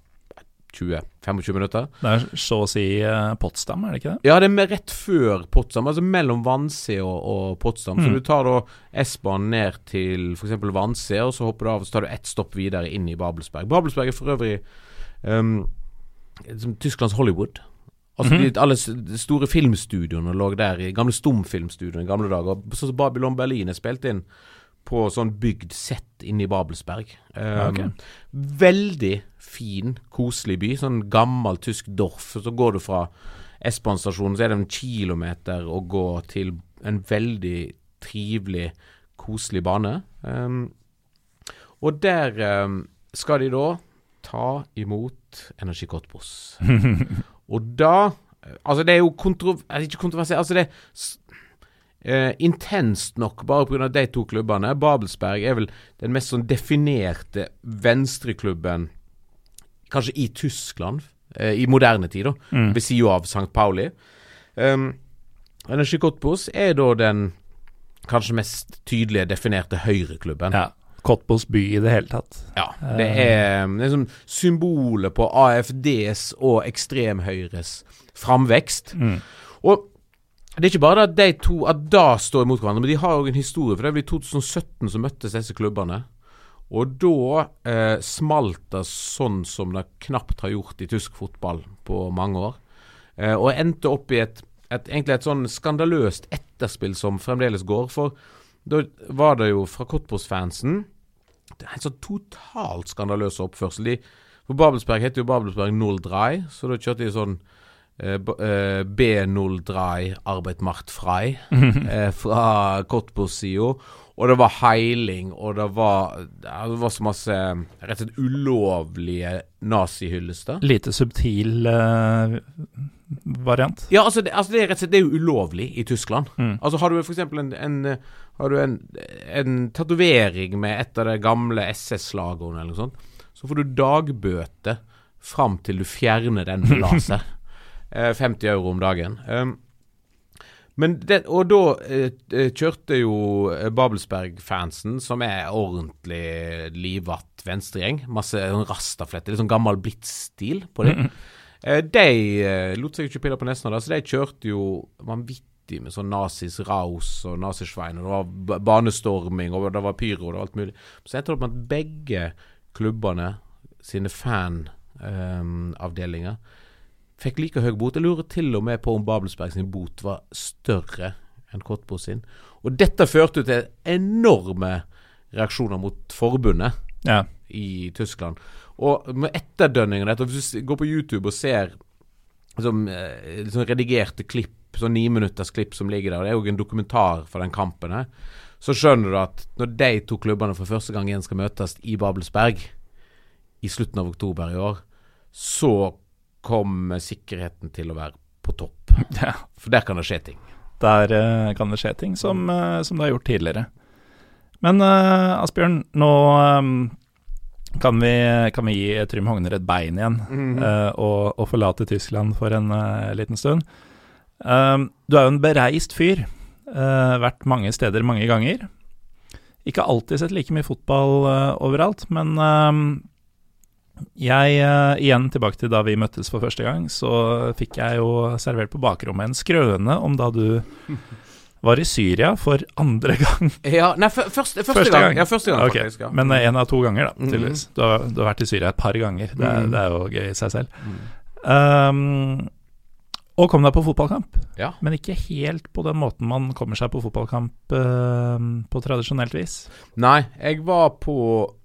S2: 20-25 minutter.
S1: Det er så å si uh, Potsdam, er det ikke det?
S2: Ja, det er rett før Potsdam, altså mellom Vanse og, og Potsdam. Mm. Så du tar da S-banen ned til f.eks. Vanse, og så hopper du av og så tar du ett stopp videre inn i Babelsberg. Babelsberg er for øvrig um, Tysklands Hollywood. Altså mm -hmm. de, Alle store filmstudioene lå der, i gamle stumfilmstudioene i gamle dager. Sånn som Babylon Berlin er spilt inn på sånn bygd sett inne i Babelsberg. Um, okay. Veldig fin, koselig by. Sånn gammel tysk dorf. Så går du fra S-banestasjonen, så er det en kilometer å gå til en veldig trivelig, koselig bane. Um, og der um, skal de da ta imot Energi-Kottbos. Og da Altså, det er jo kontro... Ikke kontroversielt, altså det er uh, intenst nok bare pga. de to klubbene. Babelsberg er vel den mest sånn definerte venstreklubben kanskje i Tyskland, eh, i moderne tid, da, mm. ved sida av St. Pauli. Um, Energi Cottbus er da den kanskje mest tydelige definerte høyreklubben.
S1: Ja. Kottbos by i det hele tatt.
S2: Ja. Det er liksom symbolet på AFDs og ekstremhøyres framvekst. Mm. Og det er ikke bare at de to at da står imot hverandre, men de har òg en historie. For det var i 2017 som møttes disse klubbene. Og da eh, smalt det sånn som det knapt har gjort i tysk fotball på mange år. Eh, og endte opp i et, et, egentlig et sånn skandaløst etterspill som fremdeles går. For da var det jo fra Kottbos-fansen en sånn totalt skandaløs oppførsel. De, for Babelsberg heter jo Babelsberg 03, så da kjørte de sånn eh, eh, B03 Arbeit macht frei eh, fra Cottbus-sida. Og det var heiling, og det var, det var så masse rett og slett ulovlige nazihyllester.
S1: Lite subtil uh, variant.
S2: Ja, altså det, altså det, er rett og slett det er jo ulovlig i Tyskland. Mm. Altså Har du f.eks. en, en har du en, en tatovering med et av de gamle SS-slagordene eller noe sånt, så får du dagbøte fram til du fjerner den med laser. 50 eh, euro om dagen. Um, men det, og da eh, eh, kjørte jo Babelsberg-fansen, som er ordentlig livatt venstregjeng, masse rastafletter, litt sånn gammel blitz-stil på dem. Mm -hmm. eh, de lot seg ikke pille på nesten, av det, så de kjørte jo vanvittig med sånn nazis raus og nazisvein. Og det var banestorming, og det var pyro og alt mulig. Så endte det opp med at begge klubbene sine fanavdelinger um, fikk like høy bot. Jeg lurer til og med på om Babelsberg sin bot var større enn Kottbo sin. Og dette førte til enorme reaksjoner mot forbundet ja. i Tyskland. Og med etterdønningen av dette, hvis du går på YouTube og ser liksom, liksom redigerte klipp sånn niminuttersklipp som ligger der, og det er jo en dokumentar for den kampen her, så skjønner du at når de to klubbene for første gang igjen skal møtes i Babelsberg i slutten av oktober i år, så kommer sikkerheten til å være på topp. Ja. For der kan det skje ting.
S1: Der uh, kan det skje ting, som, uh, som, det har gjort tidligere. Men uh, Asbjørn, nå um, kan, vi, kan, vi, gi Trym Hogner et bein igjen mm -hmm. og, og, forlate Tyskland for en liten stund. Um, du er jo en bereist fyr. Uh, vært mange steder mange ganger. Ikke alltid sett like mye fotball uh, overalt, men jeg, uh, igjen tilbake til da vi møttes for første gang, så fikk jeg jo servert på bakrommet en skrøne om da du var i Syria for andre gang.
S2: Ja, nei, første, første, første gang. gang. Ja, første gang okay. faktisk, ja.
S1: Men én av to ganger, da, mhm. tydeligvis. Mm. Du, har, du, har, vært i Syria et par ganger. Det er, mm. det er jo gøy i seg selv. Mm. Um, og kom deg på fotballkamp,
S2: ja.
S1: men ikke helt på den måten man kommer seg på fotballkamp uh, på tradisjonelt vis.
S2: Nei, jeg var på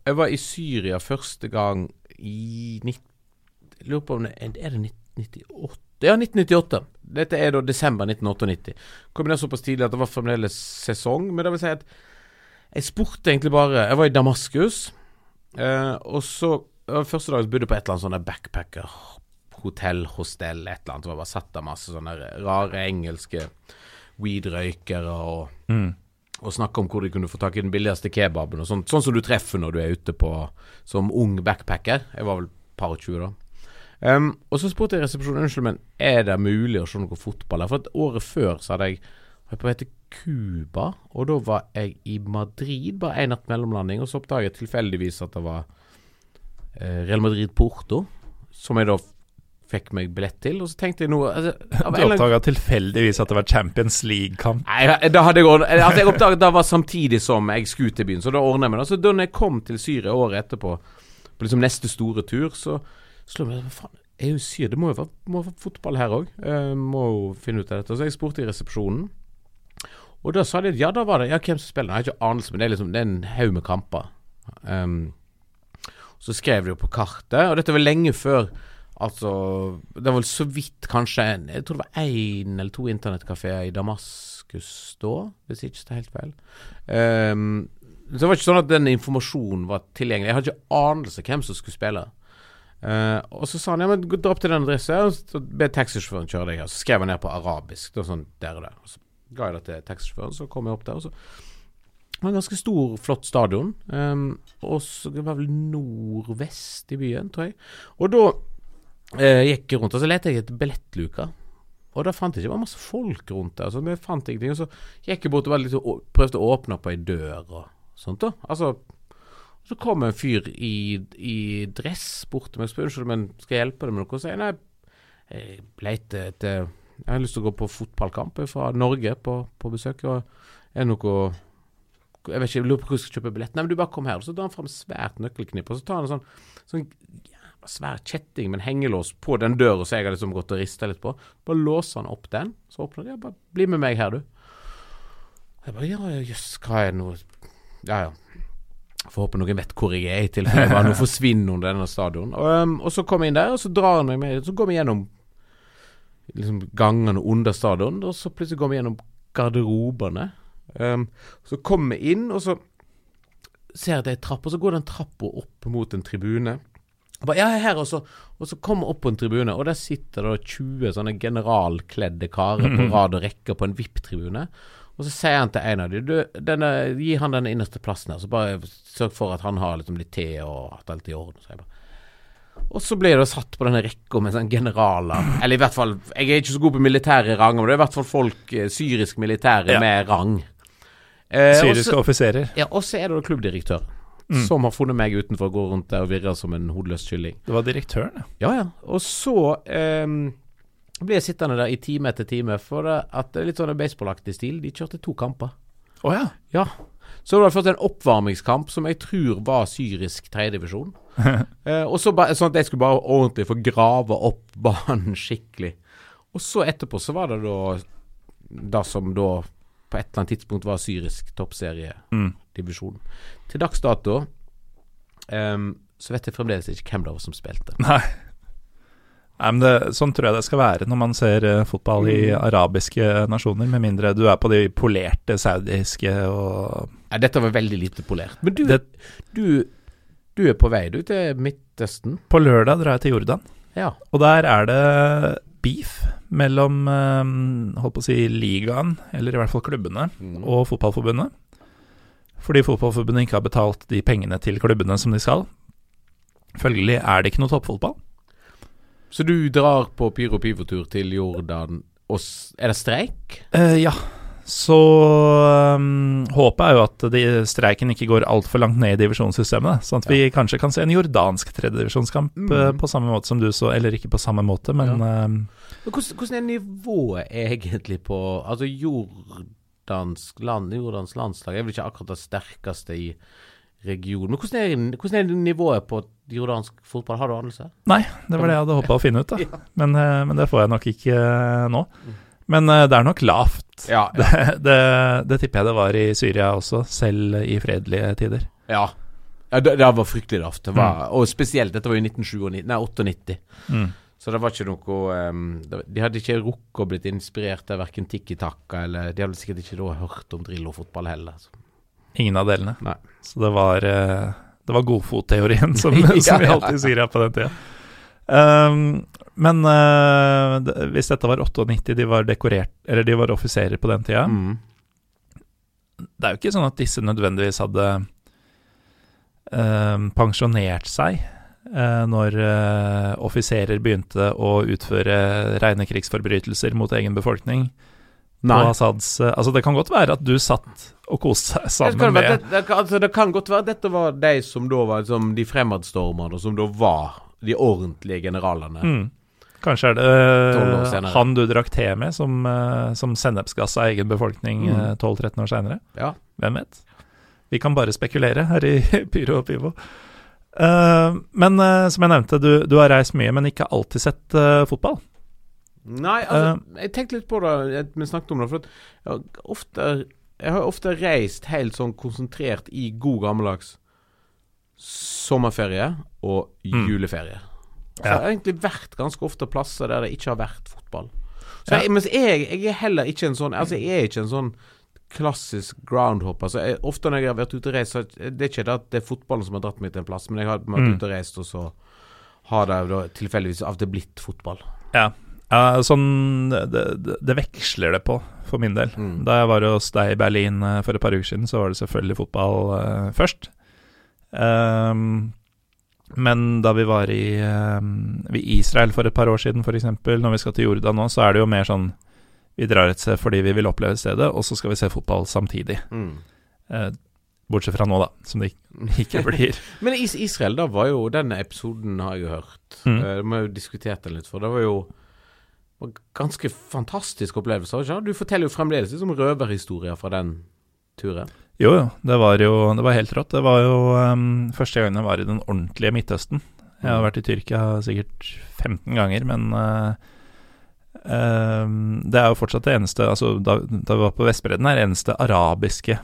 S2: Jeg var i Syria første gang i 19, Lurer på om det er det 1998? Ja, 1998. Dette er da desember 1998. Kom ned såpass tidlig at det var fremdeles sesong. Men det vil si at jeg spurte egentlig bare Jeg var i Damaskus, eh, og så Første dagen bodde på et eller annet sånt backpacker-hotell, hostell, et eller annet. Det var bare satt av masse sånne rare engelske weed-røykere og,
S1: Mm.
S2: Og snakka om hvor de kunne få tak i den billigste kebaben og sånt. Sånn som du treffer når du er ute på som ung backpacker. Jeg var vel par og tjue da. Um, og så spurte jeg resepsjonen Unnskyld, men er det mulig å se noe fotball her. For et året før så hadde jeg vært på vei Cuba, og da var jeg i Madrid, bare én natt mellomlanding. Og så oppdaget jeg tilfeldigvis at det var eh, Real Madrid-Porto, som jeg da fikk meg billett til. Og så tenkte jeg noe altså,
S1: Du oppdaga tilfeldigvis at det var Champions League-kamp.
S2: Nei, da hadde jeg ordnet Altså, jeg oppdaget det var samtidig som jeg skulle til byen, så da ordnet jeg meg det. Så da jeg kom til Syria året etterpå, på liksom neste store tur, så slo jeg meg Hva faen, er jo Syria, det må jo være, må være fotball her òg. må jo finne ut av dette. Så jeg spurte i resepsjonen, og da sa de ja, da var det Ja, hvem som spiller? Jeg har ikke anelse, men det er liksom Det er en haug med kamper. Um, så skrev de jo på kartet, og dette var lenge før Altså Det var vel så vidt kanskje en, Jeg tror det var én eller to internettkafeer i Damaskus da, hvis jeg ikke tar helt feil. Um, så det var ikke sånn at den informasjonen var tilgjengelig. Jeg hadde ikke anelse hvem som skulle spille. Uh, og så sa han ja, men dra opp til den adressen, og be taxisjåføren kjøre deg her. Så skrev han ned på arabisk. Det var sånn der og der. Og så ga jeg det til taxisjåføren, så kom jeg opp der. Og så det var en ganske stor, flott stadion. Um, og så det var vel nordvest i byen, tror jeg. Og da eh, gikk rundt, og så lette jeg etter billettluka. Og da fant jeg ikke, det var masse folk rundt der. Så vi fant ingenting, og så gikk jeg bort og litt, prøvde å åpne opp ei dør og sånt. da Altså så kom en fyr i, i dress bort til meg og spurte unnskyld, men skal jeg hjelpe deg med noe. Og jeg nei, jeg leter etter Jeg har lyst til å gå på fotballkamp fra Norge på, på besøk. Og er noe Jeg vet ikke, jeg lurer på hvor jeg skal kjøpe billett. Nei, men du bare kom her. Så drar han fram svært nøkkelknipp, og så tar han en sånn, sånn svær kjetting med en hengelås på den døra som jeg har liksom gått og rista litt på. Bare låser han opp den, så åpner de. Ja, bare bli med meg her, du. Jeg bare ja, jøss, hva er det nå Ja, ja. Får håpe noen vet hvor jeg er, i tilfelle jeg bare nå forsvinner under denne stadion. Og, um, og så kommer jeg inn der, og så drar han meg med. Så går vi gjennom liksom gangene under stadion, og så plutselig går vi gjennom garderobene. Um, så kommer vi inn, og så ser jeg at det er en trapp, og så går den trappa opp mot en tribune. Jeg bare, ja, er her, og så, og så kommer jeg opp på en tribune, og der sitter det 20 sånne generalkledde karer på rad og rekke på en VIP-tribune. Og så sier han til en av dem denne, gi han den innerste plassen her, så bare sørg for at han har liksom litt te og at alt er i orden. Så jeg bare og så ble det satt på denne rekka med sånne generaler. Eller i hvert fall Jeg er ikke så god på militære ranger, men det er i hvert fall folk eh, syrisk militære
S1: Ja.
S2: med rang. Eh,
S1: Syriske offiserer.
S2: ja, og så er det klubbdirektøren. klubbdirektør,
S1: Mm.
S2: som har funnet meg utenfor og går rundt der og virrer som en hodeløs kylling.
S1: Det var direktøren, ja.
S2: Ja, ja. Og så um, blir jeg sittende der i time etter time, for at det er litt sånn baseballaktig stil. De kjørte to kamper.
S1: Å ja.
S2: Ja. Så det var først en oppvarmingskamp som jeg tror var syrisk tredjedivisjon. eh, og så sånn at jeg skulle bare ordentlig få grave opp banen skikkelig. Og så etterpå så var det da det som da på et eller annet tidspunkt var syrisk toppseriedivisjon.
S1: Mm.
S2: Til dags dato um, så vet jeg fremdeles ikke hvem det var som spilte.
S1: Nei. Nei, men det, Sånn tror jeg det skal være når man ser eh, fotball i
S2: Mm.
S1: arabiske nasjoner, med mindre du er på de polerte saudiske og
S2: Nei, dette var veldig lite polert. Men du,
S1: det,
S2: du, du er på vei du til Midtøsten?
S1: På lørdag drar jeg til Jordan,
S2: Ja.
S1: og der er det beef mellom eh, holdt på å si ligaen, eller i hvert fall klubbene, og fotballforbundet. Fordi fotballforbundet ikke har betalt de pengene til klubbene som de skal. Følgelig er det ikke noe toppfotball.
S2: Så du drar på Pyro Pivo-tur til Jordan, og er det streik?
S1: Eh, ja. Så um, håpet er jo at de, streiken ikke går altfor langt ned i divisjonssystemet. Sånn at vi kanskje kan se en jordansk tredjedivisjonskamp
S2: Mm.
S1: uh, på samme måte som du så, eller ikke på samme måte, men ja.
S2: Men Hvordan, hvordan er nivået egentlig på Altså jordansk land, Jordans landslag er vel ikke akkurat det sterkeste i regionen. Men hvordan er, hvordan er nivået på jordansk fotball? Har du anelse?
S1: Nei, det var det jeg hadde håpa å finne ut, da. Men, uh, men det får jeg nok ikke uh, nå. Men uh, det er nok lavt.
S2: Ja.
S1: Det, det, det tipper jeg det var i Syria også, selv i fredelige tider.
S2: ja. ja det, det var fryktelig lavt. Det var, Og spesielt, dette var jo 1997, nei 98.
S1: Mm.
S2: Så det var ikke noe um, De hadde ikke rukket å blitt inspirert av verken Tikki Takka eller De hadde sikkert ikke da hørt om Drillo-fotball heller. Så.
S1: Ingen av delene.
S2: Nei.
S1: Så det var, eh, det var godfotteorien som,
S2: Ja,
S1: som vi alltid sier her på den tida. Um, men uh, hvis dette var 98, de var dekorert Eller de var offiserer på den tida
S2: Mm.
S1: Det er jo ikke sånn at disse nødvendigvis hadde um, pensjonert seg når uh, offiserer begynte å utføre rene krigsforbrytelser mot egen befolkning.
S2: Nei.
S1: På Assads, uh, altså Det kan godt være at du satt og koste deg sammen
S2: kan,
S1: med
S2: det, det, kan- altså, det kan godt være at dette var de som da var som de fremadstormerne, som da var de ordentlige generalene.
S1: mm. Kanskje er det
S2: senere.
S1: han du drakk te med, som, uh, som sennepsgassa egen befolkning
S2: Mm.
S1: uh, 12-13 år seinere.
S2: Ja.
S1: Hvem vet? Vi kan bare spekulere her i Pyro og Pivo. Uh, men uh, som jeg nevnte, du, du har reist mye, men ikke alltid sett uh, fotball.
S2: Nei, altså, jeg tenkte litt på det vi snakket om det. For at jeg, har ofte, jeg har ofte reist helt sånn konsentrert i god gammeldags sommerferie og
S1: Mm.
S2: juleferie. Så
S1: Ja.
S2: jeg har egentlig vært ganske ofte plasser der det ikke har vært fotball. Så
S1: Ja.
S2: mens jeg, jeg er heller ikke en sånn Altså, jeg er ikke en sånn klassisk groundhopper. Altså, jeg, ofte når jeg har vært ute og reist, så det er ikke det at det er fotballen som har dratt meg til en plass, men jeg har vært
S1: Mm.
S2: ute og reist, og så har det da tilfeldigvis av og til blitt fotball.
S1: Ja, Ja, sånn det, det, det veksler det på, for min del.
S2: Mm.
S1: Da jeg var hos deg i Berlin eh, for et par uker siden, så var det selvfølgelig fotball uh, først. Um, men da vi var i, um, Israel for et par år siden, f.eks., når vi skal til Jordan nå, så er det jo mer sånn Vi drar et sted fordi vi vil oppleve stedet, og så skal vi se fotball samtidig.
S2: Mm.
S1: Eh, bortsett fra nå, da, som det ikke blir.
S2: Men Is Israel, da var jo denne episoden har jeg jo hørt.
S1: Mm.
S2: Eh, Vi har jo diskutert den litt, for det var jo var ganske fantastisk opplevelse. ikke? Du forteller jo fremdeles liksom røverhistorier fra den turen.
S1: Jo, jo, det var jo det var helt rått. Det var jo um, første gangen jeg var i den ordentlige Midtøsten. Jeg har vært i Tyrkia sikkert 15 ganger, men eh, ehm, det er jo fortsatt det eneste Altså, da, da vi var på Vestbredden, er det eneste arabiske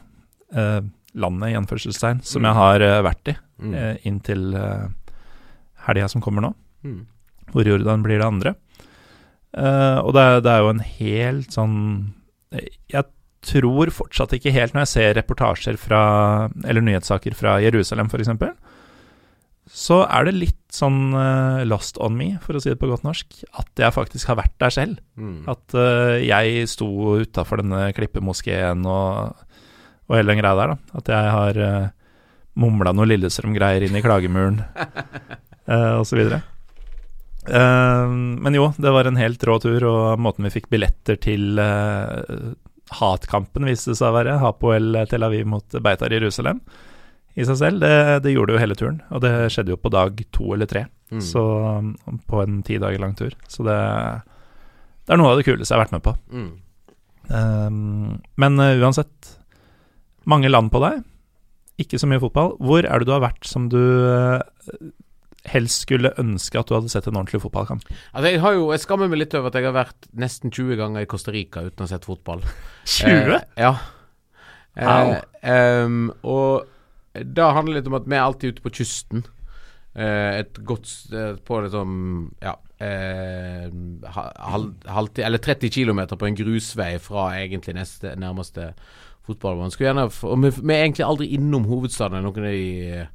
S1: uh, landet, i anførselstegn, som
S2: Mm.
S1: jeg har uh, vært i
S2: Mm.
S1: eh, inntil uh, helga som kommer nå,
S2: Mm.
S1: hvor Jordan blir det andre. Og det, er- det er jo en helt sånn Jeg tror fortsatt ikke helt, når jeg ser reportasjer fra Eller nyhetssaker fra Jerusalem, f.eks., så er det litt sånn uh, lost on me, for å si det på godt norsk, at jeg faktisk har vært der selv.
S2: Mm.
S1: At uh, jeg sto utafor denne klippemoskeen og, og hele den greia der, da. At jeg har uh, mumla noe Lillestrøm-greier inn i klagemuren, uh, videre. Eh, men jo, det var en helt rå tur, og måten vi fikk billetter til eh, hatkampen viste det seg å være, Hapoel Tel Aviv mot Beitar Jerusalem, i seg selv, det, det gjorde jo hele turen. Og det skjedde jo på dag to eller tre,
S2: Mm.
S1: så um, på en ti dager lang tur. Så det, det er noe av det kuleste jeg har vært med på.
S2: Mm.
S1: Um, men uh, uansett, mange land på deg, ikke så mye fotball. Hvor er det du har vært som du uh, helst skulle ønske at du hadde sett en ordentlig fotballkamp?
S2: Altså, jeg, har jo, jeg skammer meg litt over at jeg har vært nesten 20 ganger i Costa Rica uten å ha sett fotball.
S1: 20?
S2: Eh, ja. Eh, um, og da handler det litt om at vi er alltid ute på kysten. Eh, et godt sted på liksom Ja eh, ha- halv, Eller 30 km på en grusvei fra egentlig neste, nærmeste fotballbane. Gjerne vi, vi er egentlig aldri innom hovedstaden. Noen av de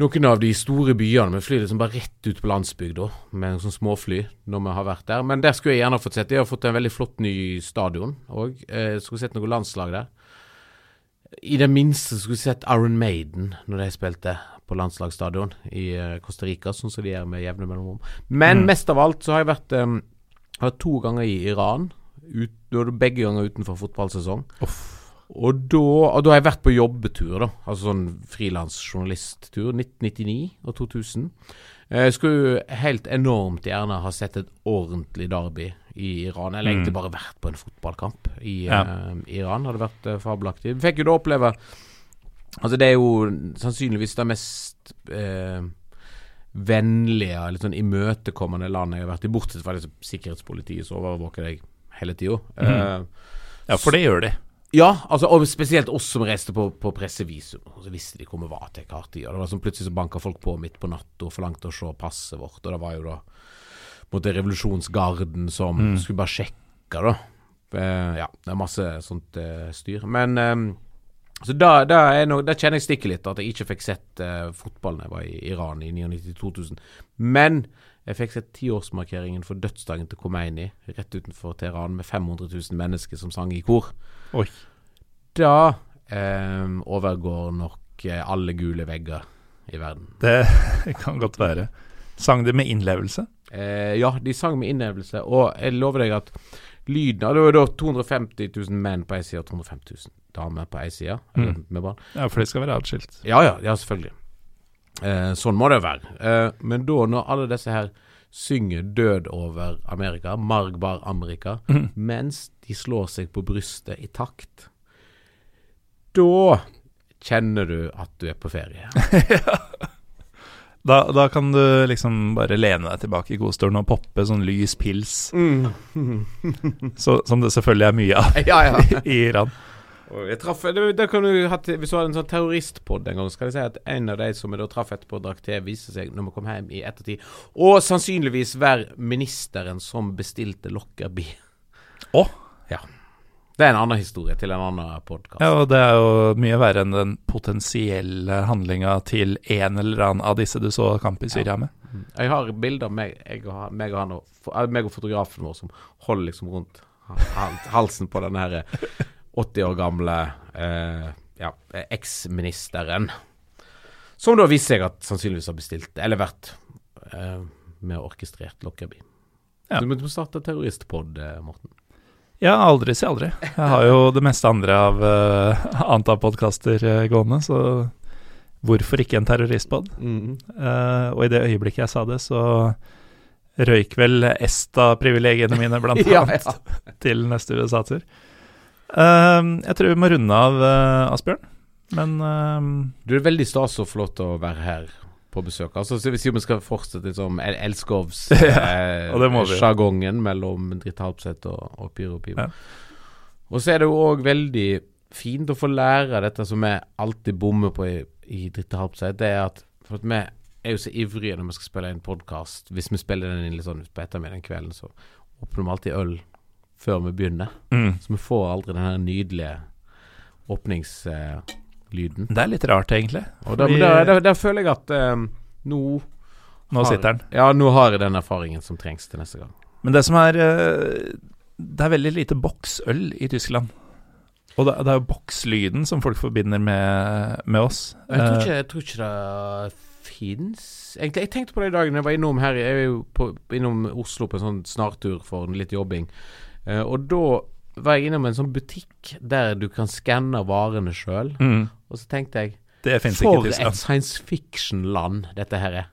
S2: noen av de store byene. Vi flyr liksom bare rett ut på landsbygda med sånn småfly når vi har vært der. Men der skulle jeg gjerne fått sett. De har fått en veldig flott ny stadion òg. Eh, skulle sett noe landslag der. I det minste skulle jeg sett Iron Maiden når de spilte på landslagsstadion i eh, Costa Rica, sånn som de gjør med jevne mellomrom. Men
S1: Mm.
S2: mest av alt så har jeg vært um, har vært to ganger i Iran. Ut, begge ganger utenfor fotballsesong. Og da, og da har jeg vært på jobbetur, da. Altså sånn frilansjournalisttur. 1999 og 2000. Eh, Jeg skulle helt enormt gjerne ha sett et ordentlig derby i Iran. Eller egentlig
S1: Mm.
S2: bare vært på en fotballkamp i
S1: Ja.
S2: uh, Iran. Hadde vært uh, fabelaktig. Fikk jo da oppleve Altså det er jo sannsynligvis det mest uh, vennlige, litt sånn imøtekommende landet jeg har vært i, bortsett fra sikkerhetspolitiet som overvåker deg hele tida.
S1: Mm. Ja, for det gjør de.
S2: Ja, altså, og spesielt oss som reiste på, på pressevisum. Og så visste de hvor vi var til hver tid. Og det var sånn Plutselig så banka folk på midt på natta og forlangte å se passet vårt. Og det var jo da mot den revolusjonsgarden som
S1: Mm.
S2: skulle bare sjekke, da. Uh, ja, det er masse sånt uh, styr. Men um, Så da, da, er no, da kjenner jeg stikket litt, at jeg ikke fikk sett uh, fotballen jeg var i Iran i 99-2000. Men jeg fikk sett tiårsmarkeringen for dødsdagen til Khomeini rett utenfor Teheran med 500 000 mennesker som sang i kor.
S1: Oi.
S2: Da um, overgår nok alle gule vegger i verden.
S1: Det kan godt være. Sang de med innlevelse?
S2: Eh, ja, de sang med innlevelse, og jeg lover deg at lyden Det var da 250 000 menn på ei side og 250 000 damer på ei side.
S1: Mm.
S2: Med barn.
S1: Ja, for de skal være atskilt.
S2: Ja, ja, ja selvfølgelig. Eh, sånn må det være. Eh, men da, når alle disse her synger 'Død over Amerika', 'Margbar Amerika',
S1: mm.
S2: mens de slår seg på brystet i takt, da kjenner du at du er på ferie.
S1: Da, da kan du liksom bare lene deg tilbake i godstolen og poppe sånn lys pils, så, som det selvfølgelig er mye av
S2: ja, ja.
S1: i Iran.
S2: Jeg traff, det, det kan du ha Hvis du hadde en sånn terroristpod en gang, så kan jeg si at en av de som jeg da traff etterpå og drakk te, viste seg når vi kom hjem i ettertid, og sannsynligvis være ministeren som bestilte Lockerbie.
S1: Å?
S2: Ja. Det er en annen historie til en annen podkast.
S1: Ja, og det er jo mye verre enn den potensielle handlinga til en eller annen av disse du så kamp i Syria med.
S2: Jeg har bilder av meg, jeg og, meg og han eh, meg og fotografen vår som holder liksom rundt halsen på denne her 80 år gamle eh, ja, eksministeren. Som da viser seg at sannsynligvis har bestilt, eller vært eh, med orkestrert Lockerbie.
S1: Ja.
S2: Du må starte terroristpod, eh, Morten.
S1: Ja, aldri si aldri. Jeg har jo det meste andre av uh, antall podkaster uh, gående, så hvorfor ikke en terroristpod? Eh, og i det øyeblikket jeg sa det, så røyk vel ESTA-privilegiene mine, blant
S2: Ja,
S1: annet,
S2: ja.
S1: til neste USA-tur. Uh, jeg tror vi må runde av, eh, Asbjørn. Men eh,
S2: Du er veldig stas lov til å være her på besøk. Altså, så Hvis vi skal fortsette sånn El
S1: Elskovs-sjargongen vi jo.
S2: mellom Dritt Halpseth og, og Pyro Pivo.
S1: Ja.
S2: Og så er det jo òg veldig fint å få lære dette som vi alltid bommer på i, i Dritt Halpseth. Det er at For at vi er jo så ivrige når vi skal spille en podkast. Hvis vi spiller den inn litt sånn på ettermiddagen kvelden, så åpner vi alltid øl før vi begynner.
S1: mm,
S2: Så vi får aldri den her nydelige åpningslyden.
S1: det er litt rart, egentlig.
S2: Og da, der, der, der føler jeg at eh, nå
S1: Nå
S2: har-
S1: sitter den.
S2: Ja, nå har jeg den erfaringen som trengs til neste gang.
S1: Men det som er eh, Det er veldig lite boksøl i Tyskland. Og det, det er jo bokslyden som folk forbinder med, med oss.
S2: Jeg tror,
S1: Eh,
S2: ikke, jeg tror ikke det fins Egentlig, Jeg tenkte på det i dag når jeg var innom her Jeg er jo på, innom Oslo på en sånn snartur for litt jobbing. Eh, og da var jeg innom en sånn butikk der du kan skanne varene sjøl.
S1: mm,
S2: Og så tenkte jeg For et science fiction-land dette her er.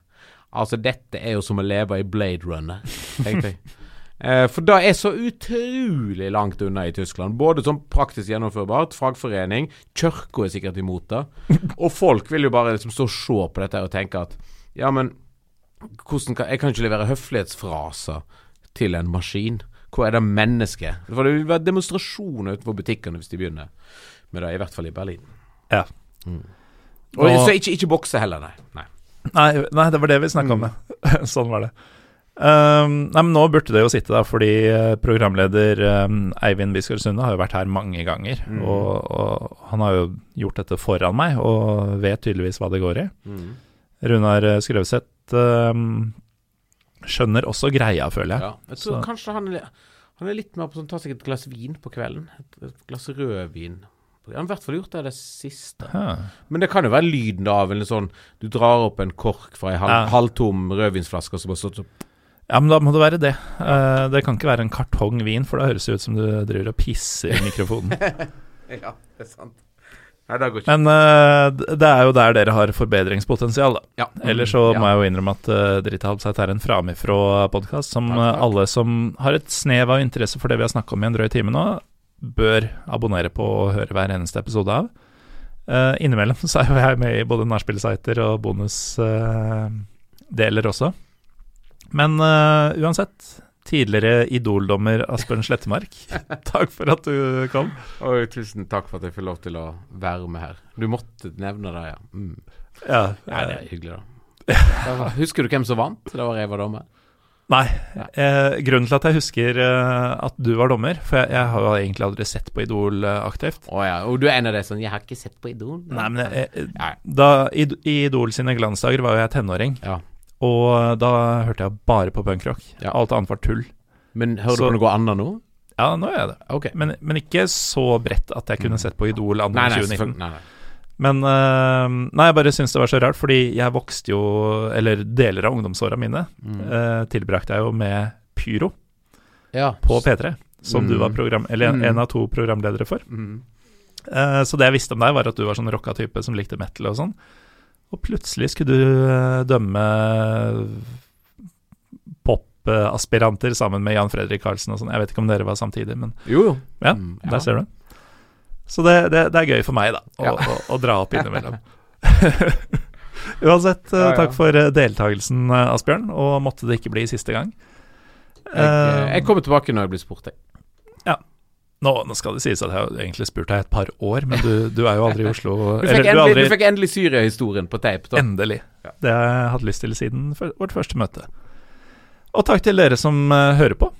S2: Altså, dette er jo som å leve i Blade Runner, tenkte jeg. Eh, for det er så utrolig langt unna i Tyskland. Både som praktisk gjennomførbart, fagforening, kirka er sikkert imot det. Og folk vil jo bare liksom stå og se på dette og tenke at ja, men kan, jeg kan ikke levere høflighetsfraser til en maskin. Hvor er det mennesket? For det vil være demonstrasjoner utenfor butikkene hvis de begynner med det, i hvert fall i Berlin.
S1: Ja.
S2: Mm. Og,
S1: Og-
S2: så ikke, ikke bokse heller, nei. nei.
S1: Nei, nei, det var det vi snakka om, ja. sånn var det. Um, nei, men nå burde det jo sitte, da, fordi eh, programleder um, Eivind Biskar Sunde har jo vært her mange ganger.
S2: Mm.
S1: Og, og han har jo gjort dette foran meg, og vet tydeligvis hva det går i. Runar eh, Skrøvseth um, skjønner også greia, føler jeg.
S2: Ja. Jeg tror
S1: Så-
S2: kanskje han, han er litt mer på sånn ta seg et glass vin på kvelden. Et, et glass rødvin. Han har i hvert fall gjort det det siste.
S1: Hæ.
S2: Men det kan jo være lyden av en sånn Du drar opp en kork fra ei halv,
S1: Ja.
S2: halvtom rødvinsflaske, og så bare opp
S1: Ja, men da må det være det. Uh, det kan ikke være en kartong vin, for da høres det ut som du driver og pisser i mikrofonen.
S2: Ja, det er sant. Nei, det går ikke.
S1: Men uh, det er jo der dere har forbedringspotensial, da.
S2: Ja.
S1: Ellers så
S2: Ja.
S1: må jeg jo innrømme at uh, Drithalbseit er en framifrå-podkast som eh,
S2: takk.
S1: alle som har et snev av interesse for det vi har snakka om i en drøy time nå, bør abonnere på og høre hver eneste episode av. Uh, innimellom så er jo jeg med i både nachspiel-sider og bonusdeler også. Men uh, uansett, tidligere Idol-dommer Asbjørn Slettemark, takk for at du kom.
S2: Oi, tusen takk for at jeg får lov til å være med her. Du måtte nevne det, ja. Mm.
S1: Ja,
S2: Nei, det er hyggelig, da. Var- Husker du hvem som vant? Det var jeg var dommer.
S1: Nei. Eh, grunnen til at jeg husker eh, at du var dommer For jeg, jeg har jo egentlig aldri sett på Idol eh, aktivt.
S2: Å ja. Og du er en av de sånn 'Jeg har ikke sett på Idol'?
S1: Nei, men jeg, jeg,
S2: Ja.
S1: da, Idol sine glansdager var jo jeg tenåring,
S2: Ja.
S1: Og da hørte jeg bare på punkrock.
S2: Ja.
S1: Alt annet var tull.
S2: Men hører
S1: Så-
S2: du på noe annet nå?
S1: Ja, nå gjør jeg det.
S2: Okay.
S1: Men, men ikke så bredt at jeg kunne sett på Idol anno
S2: Nei,
S1: 2019.
S2: Nei, nei.
S1: Men uh, Nei, jeg bare syns det var så rart, fordi jeg vokste jo Eller deler av ungdomsåra mine
S2: Mm.
S1: uh, tilbrakte jeg jo med Pyro
S2: Ja.
S1: på P3, som du
S2: Mm.
S1: var program... Eller en,
S2: Mm.
S1: en av to programledere for.
S2: Mm.
S1: Eh, så det jeg visste om deg, var at du var sånn rocka type som likte metal og sånn. Og plutselig skulle du dømme dømme popaspiranter sammen med Jan Fredrik Karlsen og sånn. Jeg vet ikke om dere var samtidig, men
S2: Jo, jo.
S1: ja,
S2: Mm,
S1: der ser du. Så det, det, det er gøy for meg, da, å,
S2: Ja.
S1: å, å dra opp innimellom. Uansett, eh,
S2: Ja, ja.
S1: takk for eh, deltakelsen, eh, Asbjørn, og måtte det ikke bli siste gang.
S2: Jeg, eh,
S1: Eh,
S2: jeg kommer tilbake når jeg blir spurt, jeg.
S1: Nå, nå skal det sies at jeg har egentlig spurt deg et par år, men du, du er jo aldri i Oslo.
S2: Du
S1: eller
S2: fikk,
S1: du er
S2: endelig,
S1: aldri
S2: du fikk endelig Syria-historien på tape, da.
S1: Endelig.
S2: Ja.
S1: Det har jeg hatt lyst til siden vårt første møte. Og takk til dere som uh, hører på.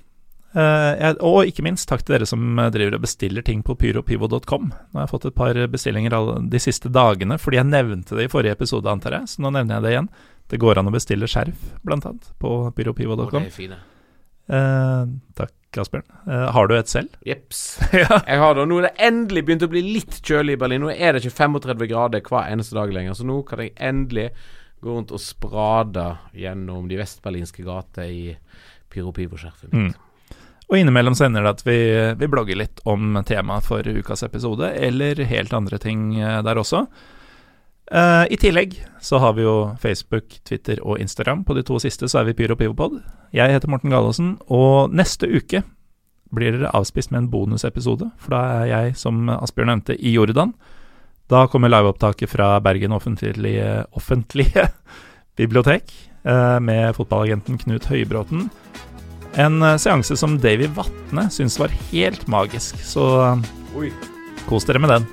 S1: Uh, jeg, og ikke minst takk til dere som eh, driver og bestiller ting på pyropivo.com. Nå har jeg fått et par bestillinger de siste dagene, fordi jeg nevnte det i forrige episode, antar jeg, så nå nevner jeg det igjen. Det går an å bestille skjerf, blant annet, på pyropivo.com. Eh, takk, Asbjørn. Eh, har du et selv?
S2: Jeps.
S1: ja.
S2: Jeg har det. Nå er det endelig begynt å bli litt kjølig i Berlin. Nå er det ikke 35 grader hver eneste dag lenger, så nå kan jeg endelig gå rundt og sprade gjennom de vestberlinske gater i pyro-pivo-skjerfet mitt.
S1: Mm. Og innimellom så ender det at vi, vi blogger litt om temaet for ukas episode, eller helt andre ting eh, der også. Eh, I tillegg så har vi jo Facebook, Twitter og Instagram. På de to siste så er vi Pyro Pivopod. Jeg heter Morten Galaasen, og neste uke blir dere avspist med en bonusepisode, for da er jeg, som Asbjørn nevnte, i Jordan. Da kommer liveopptaket fra Bergen offentlige, offentlige bibliotek uh, med fotballagenten Knut Høybråten. En eh, seanse som Davy Vatne syns var helt magisk, så
S2: uh,
S1: kos dere med den.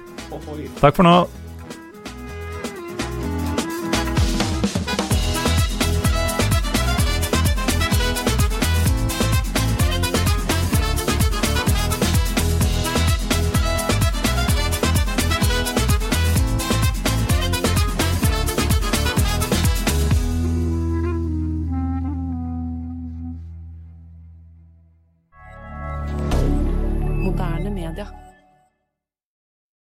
S1: Takk for nå.